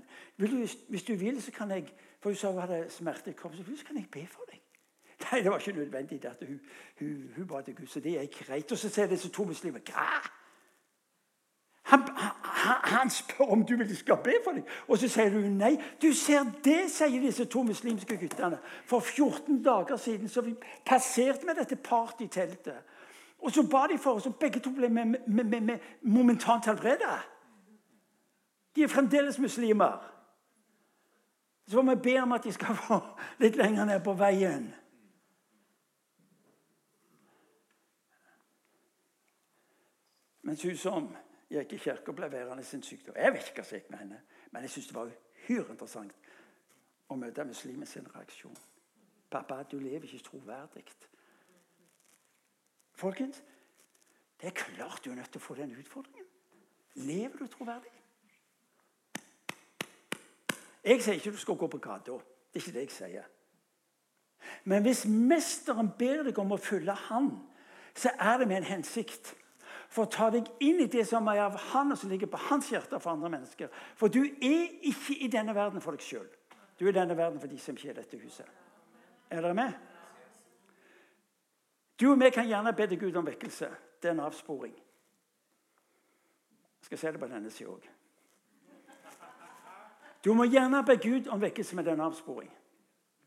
hvis du vil, så kan jeg For hun sa hun hadde smerte i kroppen. Så kan jeg be for deg. Nei, det var ikke nødvendig at hun, hun, hun ba til Gud. Så det er greit. Og så sier disse to muslimer Hva? Han, han, han, spør om du vil skal be for deg, og så sier du nei. Du ser det, sier disse to muslimske guttene. For 14 dager siden så vi passerte vi dette partyteltet. Og så ba de for oss, og begge to ble med, med, med, momentant helbredet. De er fremdeles muslimer. Så må vi be om at de skal få litt lenger ned på veien. Mens hun som gikk i kirka, ble værende sin sykdom. Jeg vet ikke hva som gikk med henne, men jeg syns det var uhyre interessant å møte muslimens reaksjon. 'Pappa, du lever ikke troverdig.' Folkens, det er klart du er nødt til å få den utfordringen. Lever du troverdig? Jeg sier ikke du skal gå på gata. Det er ikke det jeg sier. Men hvis mesteren ber deg om å følge han, så er det med en hensikt. For å ta deg inn i det som er av han, og som ligger på hans hjerte for andre mennesker. For du er ikke i denne verden for deg sjøl. Du er i denne verden for de som ikke er i dette huset. Er dere med? Du og vi kan gjerne be til Gud om vekkelse. Det er en avsporing. Jeg skal se det på denne sida òg. Du må gjerne be Gud om vekkelse med den avsporing.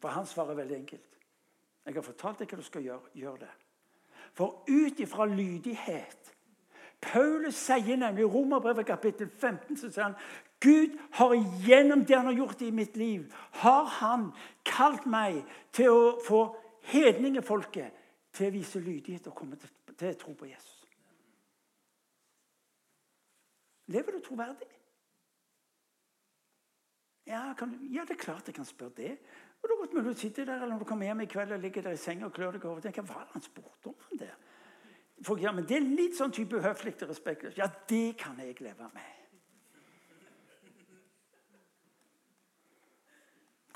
For han svarer veldig enkelt. Jeg har fortalt deg hva du skal gjøre. Gjør det. For ut ifra lydighet Paulus sier nemlig i Romerbrevet kapittel 15 så sier han, Gud har gjennom det han har gjort i mitt liv, har han kalt meg til å få hedningefolket til å vise lydighet og komme til, til tro på Jesus. Lever du troverdig? Ja, kan, ja, det er klart jeg kan spørre det. Og det er godt mulig du sitter der, eller når du kommer hjem i kveld og ligger der i senga og klør deg over tenker, Hva var det han spurte om han der? For, ja, men Det er litt sånn type uhøflig og respektløst. Ja, det kan jeg leve med.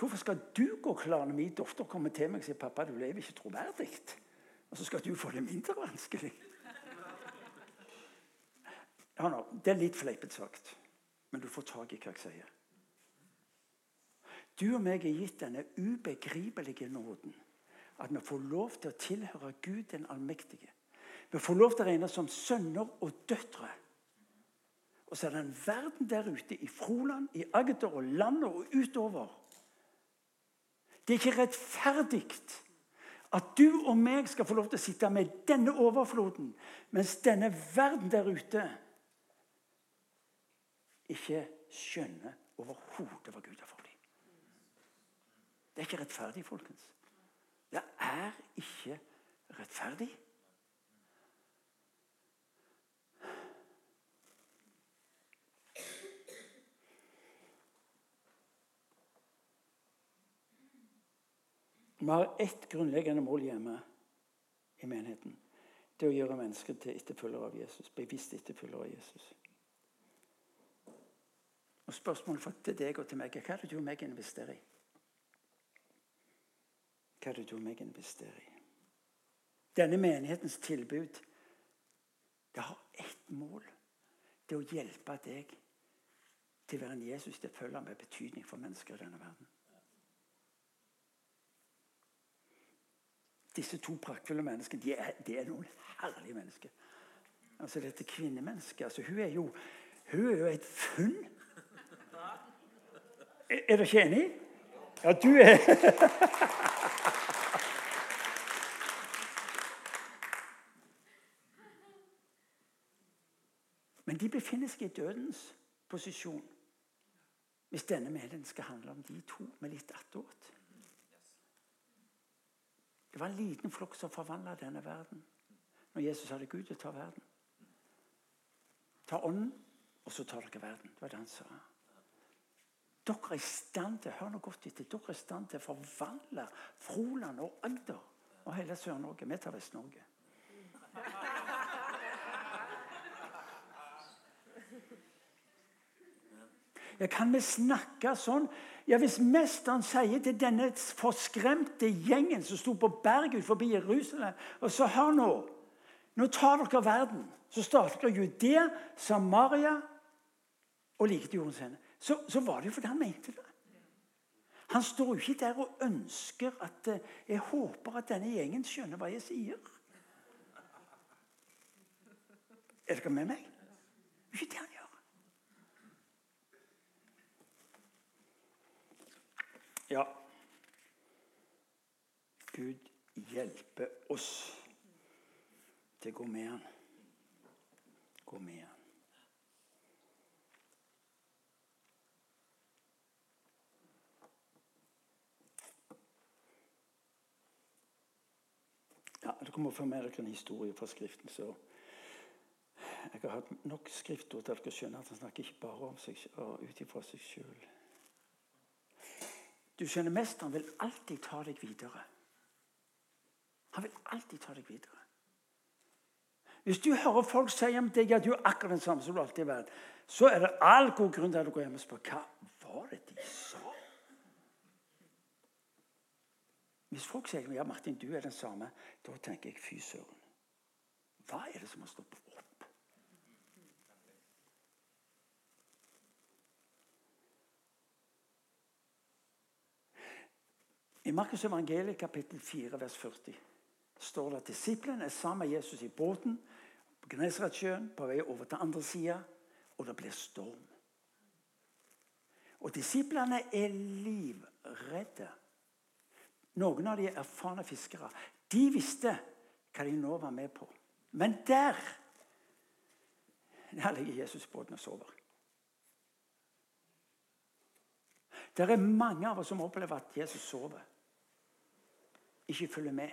Hvorfor skal du gå klane min datter komme til meg og si pappa, du lever ikke troverdig? Og så skal du få det mindre vanskelig? Ja, no, det er litt fleipete sagt, men du får tak i hva jeg sier. Du og meg er gitt denne ubegripelige nåden. At vi får lov til å tilhøre Gud den allmektige. Vi får lov til å regne som sønner og døtre. Og så er det en verden der ute, i Froland, i Agder og landet og utover. Det er ikke rettferdig at du og meg skal få lov til å sitte med denne overfloden, mens denne verden der ute ikke skjønner overhodet hva Gud har for det er ikke rettferdig, folkens. Det er ikke rettferdig. Vi har ett grunnleggende mål hjemme i menigheten. Det å gjøre mennesker til etterfølgere av Jesus. Bevisst etterfølgere av Jesus. Og Spørsmålet til deg og til meg er hva er det du og meg investerer i? hva er det du og meg investerer i? Denne menighetens tilbud det har ett mål. Det å hjelpe deg til å være en Jesus-tilfølger følger med betydning for mennesker i denne verden. Disse to praktfulle menneskene de er, de er noen herlige mennesker. Altså Dette kvinnemennesket altså, hun, er jo, hun er jo et funn. Er, er dere ikke enig? Ja, du er Men de befinner seg i dødens posisjon hvis denne meldingen skal handle om de to med litt attåt. Det var en liten flokk som forvandla denne verden når Jesus hadde Gud til å ta verden. Ta ånden, og så tar dere verden. Det var det han sa. Dere er i stand til hør nå godt etter, dere er i stand til å forvandle Froland og Agder og hele Sør-Norge. Vi tar Vest-Norge. Ja, kan vi snakke sånn? Ja, Hvis mesteren sier til denne forskremte gjengen som sto på berget forbi Jerusalem og så hør nå, nå tar dere verden. Så starter dere Judea, Samaria og like til jordens ende. Så, så, var det jo fordi han mente det. Han står jo ikke der og ønsker at eh, Jeg håper at denne gjengen skjønner hva jeg sier. Er dere med meg? Det er ikke det han gjør. Ja Gud hjelpe oss til å gå med han. Gå med han. Ja, Dere må få med dere en historie fra Skriften. så Jeg har hatt nok skriftord til at dere skjønner at han snakker ikke bare om seg, ut ifra seg sjøl. Du skjønner, Mesteren vil alltid ta deg videre. Han vil alltid ta deg videre. Hvis du hører folk si om deg at du er akkurat den samme som du alltid har vært, så er det all god grunn til at du går hjem og spør hva var det de sa. Hvis folk sier ja, Martin, du er den samme, da tenker jeg fy søren. Hva er det som har stått opp? I Markus evangeliet kapittel 4 vers 40 står det at disiplene er sammen med Jesus i båten på Gnesaretsjøen på vei over til andre sida, og det blir storm. Og disiplene er livredde. Noen av de er erfarne fiskere. De visste hva de nå var med på. Men der der ligger båten og sover. Det er mange av oss som opplever at Jesus sover ikke følger med,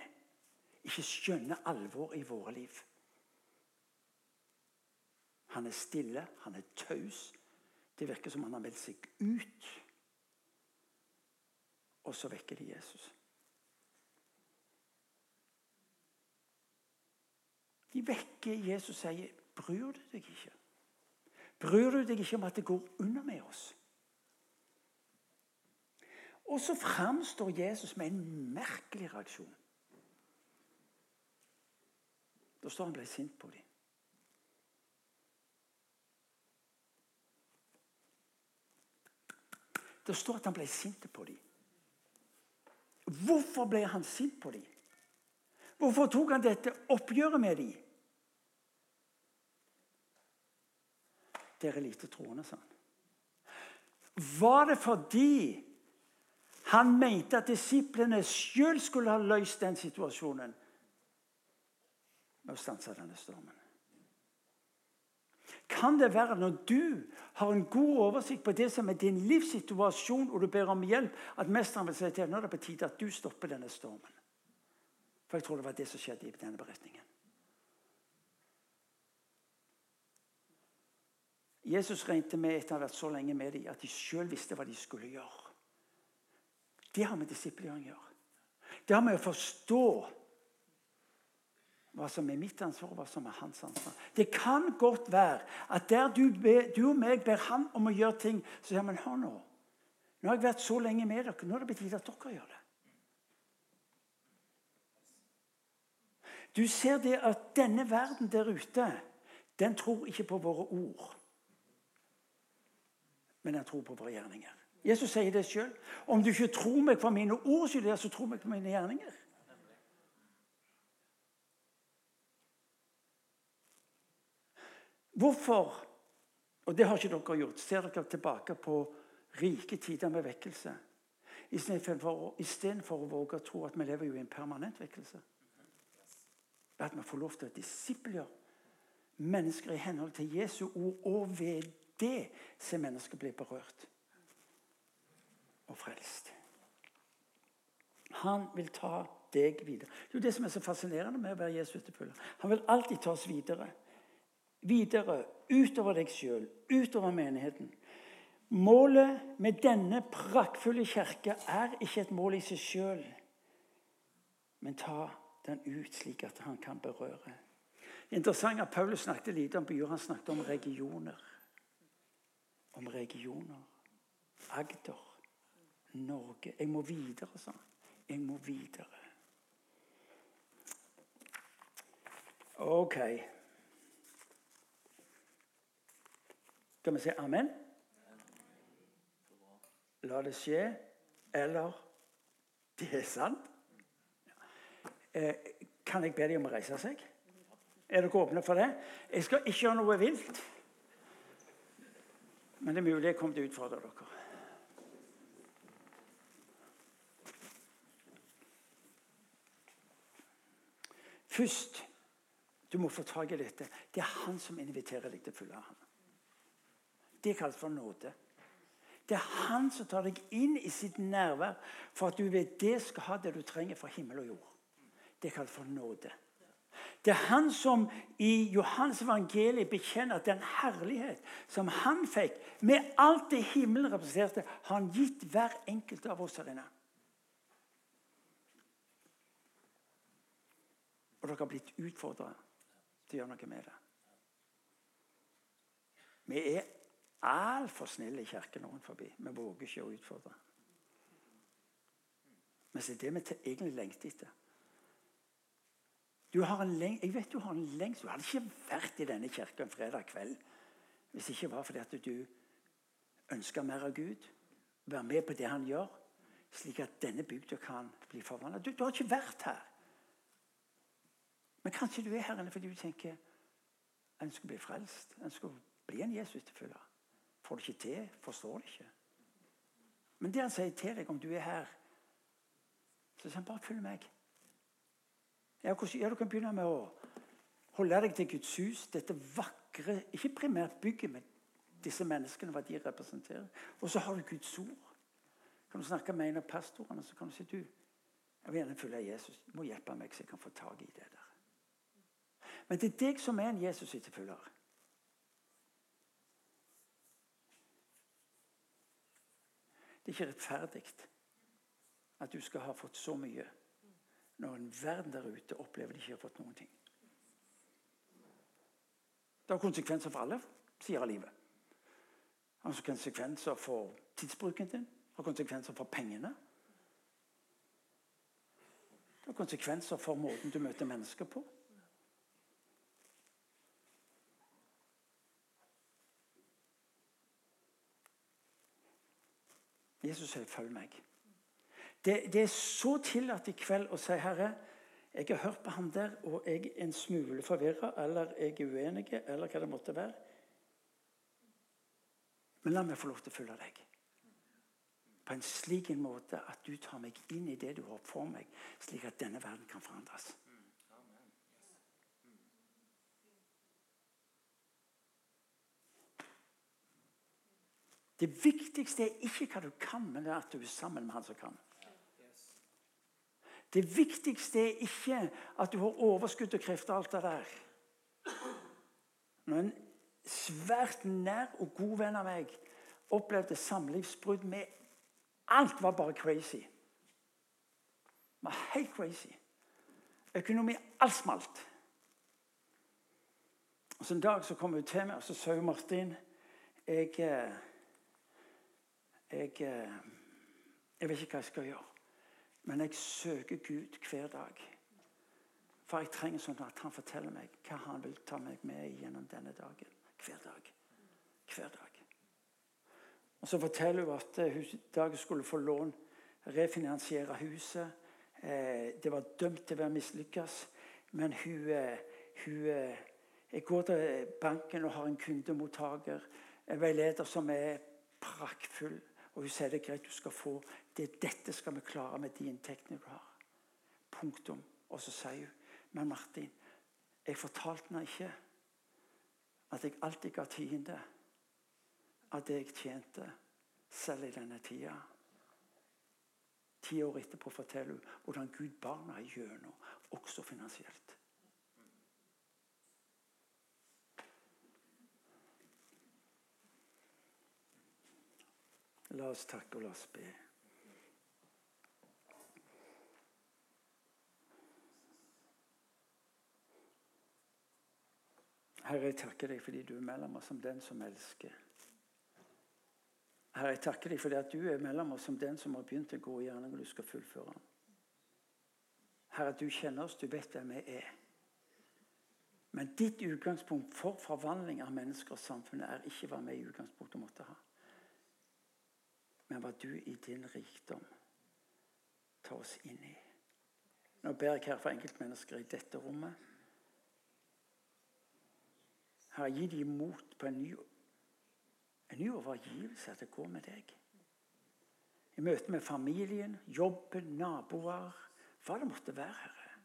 ikke skjønner alvor i våre liv. Han er stille, han er taus. Det virker som han har meldt seg ut. Og så vekker de Jesus. De vekker Jesus og sier, 'Bryr du deg ikke?' Bryr du deg ikke om at det går under med oss? Og så framstår Jesus med en merkelig reaksjon. Da står han ble sint på dem. Det står at han ble sint på dem. Hvorfor ble han sint på dem? Hvorfor tok han dette oppgjøret med dem? Dere lite troende, sa han. Var det fordi han mente at disiplene sjøl skulle ha løst den situasjonen med å stanse denne stormen. Kan det være når du har en god oversikt på det som er din livssituasjon, og du ber om hjelp, at mesteren vil si til deg nå er det på tide at du stopper denne stormen? For jeg tror det var det som skjedde i denne beretningen. Jesus regnet med etter å ha vært så lenge med dem, at de sjøl visste hva de skulle gjøre. Det har med disiplering å gjøre. Det har med å forstå hva som er mitt ansvar, og hva som er hans ansvar. Det kan godt være at der du, be, du og meg ber han om å gjøre ting, så sier han hør nå. Nå har jeg vært så lenge med dere. Nå er det på tide at dere gjør det. Du ser det at denne verden der ute, den tror ikke på våre ord. Men den tror på våre gjerninger. Jesus sier det sjøl. Om du ikke tror meg for mine ord, skyld, så tror meg for mine gjerninger. Hvorfor Og det har ikke dere gjort. Ser dere tilbake på rike tider med vekkelse? Istedenfor å våge å tro at vi lever jo i en permanent vekkelse. At vi får lov til å disipler mennesker i henhold til Jesu ord, og ved det ser mennesker bli berørt og frelst. Han vil ta deg videre. Det er jo det som er så fascinerende med å være Jesu etterfølger. Han vil alltid ta oss videre. Videre, utover deg sjøl, utover menigheten. Målet med denne praktfulle kirke er ikke et mål i seg sjøl, men ta den ut slik at han kan berøre. Interessant at Paulus snakket lite om byer, han snakket om regioner. Om regioner. Agder. Norge. Jeg må videre, sa han. Jeg må videre. Ok. Skal vi si amen? La det skje. Eller det er sant. Eh, kan jeg be dem om å reise seg? Er dere åpne for det? Jeg skal ikke gjøre noe vilt. Men det er mulig jeg kommer til å utfordre dere. Først du må få tak i dette. Det er han som inviterer deg til å følge ham. Det kalles for nåde. Det er han som tar deg inn i sitt nærvær for at du ved det skal ha det du trenger fra himmel og jord. Det kalles for nåde. Det er han som i Johans evangeliet bekjenner at den herlighet som han fikk, med alt det himmelen representerte, har han gitt hver enkelt av oss her inne. Dere har blitt utfordra til å gjøre noe med det. Vi er altfor snille i kirken rundt forbi. Vi våger ikke å utfordre. Men det er det vi egentlig lengter etter. Du har en leng jeg vet du har en lengst. Du hadde ikke vært i denne kirka fredag kveld hvis det ikke var fordi at du ønsker mer av Gud. Være med på det han gjør, slik at denne bygda kan bli forvandla. Du, du har ikke vært her. Men kanskje du er her inne fordi du tenker jeg ønsker å bli frelst. Jeg ønsker å bli en Jesus-tilfølger. Får det ikke til, forstår det ikke. Men det han sier til deg om du er her, så sier han bare følg meg. Ja, Du kan begynne med å holde deg til Guds hus, dette vakre Ikke primært bygget, men disse menneskene, hva de representerer. Og så har du Guds ord. Kan du snakke med en av pastorene, så kan du si du, jeg vil gjerne følge Jesus. Du må hjelpe meg, så jeg kan få tak i det der. Men det er deg som er en Jesus-etterfølger. Det er ikke rettferdig at du skal ha fått så mye når en verden der ute opplever de ikke har fått noen ting. Det har konsekvenser for alle sider av livet. Det har konsekvenser for tidsbruken din, det har konsekvenser for pengene. Det har konsekvenser for måten du møter mennesker på. Jesus sier 'følg meg'. Det, det, er så tillatt i kveld å si 'Herre, jeg har hørt på han der, og jeg er en smule forvirra', eller 'jeg er uenig', eller hva det måtte være. Men la meg få lov til å følge deg. På en slik en måte at du tar meg inn i det du har for meg, slik at denne verden kan forandres. Det viktigste er ikke hva du kan, men det er at du er sammen med han som kan. Det viktigste er ikke at du har overskudd og krefter og alt det der. Når en svært nær og god venn av meg opplevde samlivsbrudd med Alt var bare crazy. Det var helt crazy. Økonomi Alt smalt. Og så En dag så kom hun til meg og så sa hun Martin jeg eh, jeg, eh, jeg vet ikke hva jeg skal gjøre. Men jeg søker Gud hver dag. For jeg trenger sånn at han forteller meg hva han vil ta meg med gjennom denne dagen. Hver dag. Hver dag. Og Så forteller hun at hun Dag skulle få lån, refinansiere huset. Eh, det var dømt til å være mislykkes. Men hun, hun Jeg går til banken og har en kundemottaker, en veileder som er praktfull. Og hun sier det er greit, du skal få det. Dette skal vi klare med de inntektene du har. Punktum. Og så sier hun Men Martin, jeg fortalte henne ikke at jeg alltid ga tiende av det jeg tjente, selv i denne tida. Ti år etterpå forteller hun hvordan Gud bar meg gjennom, også finansielt. La oss takke og la oss be. Herre, jeg takker deg fordi du er mellom oss som den som elsker. Herre, jeg takker deg fordi at du er mellom oss som den som har begynt gå i gjerning, og du skal fullføre den. Herre, du kjenner oss, du vet hvem vi er. Men ditt utgangspunkt for forvandling av mennesker og samfunnet er ikke hva vi i utgangspunktet måtte ha. Men hva du i din rikdom tar oss inn i. Nå ber jeg her for enkeltmennesker i dette rommet Herre, gi dem mot på en ny, en ny overgivelse til å gå med deg. I møte med familien, jobben, naboer, hva det måtte være, Herre.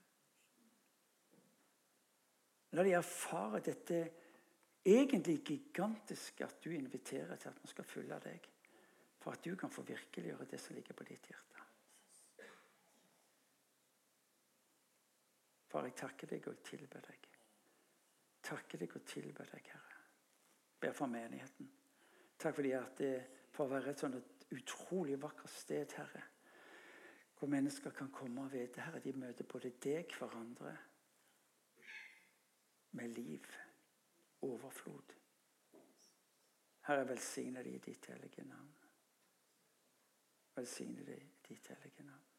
La de erfare dette egentlig gigantiske at du inviterer til at vi skal følge deg. For at du kan få virkeliggjøre det som ligger på ditt hjerte. Far, jeg takker deg og tilber deg takker deg og tilber deg, Herre. Ber for menigheten. Takk fordi at det får være et sånn utrolig vakkert sted, Herre. Hvor mennesker kan komme og vite Herre, de møter både deg, hverandre, med liv, overflod. Herre, velsigne de i ditt hellige navn. Velsigne deg i ditt hellige navn.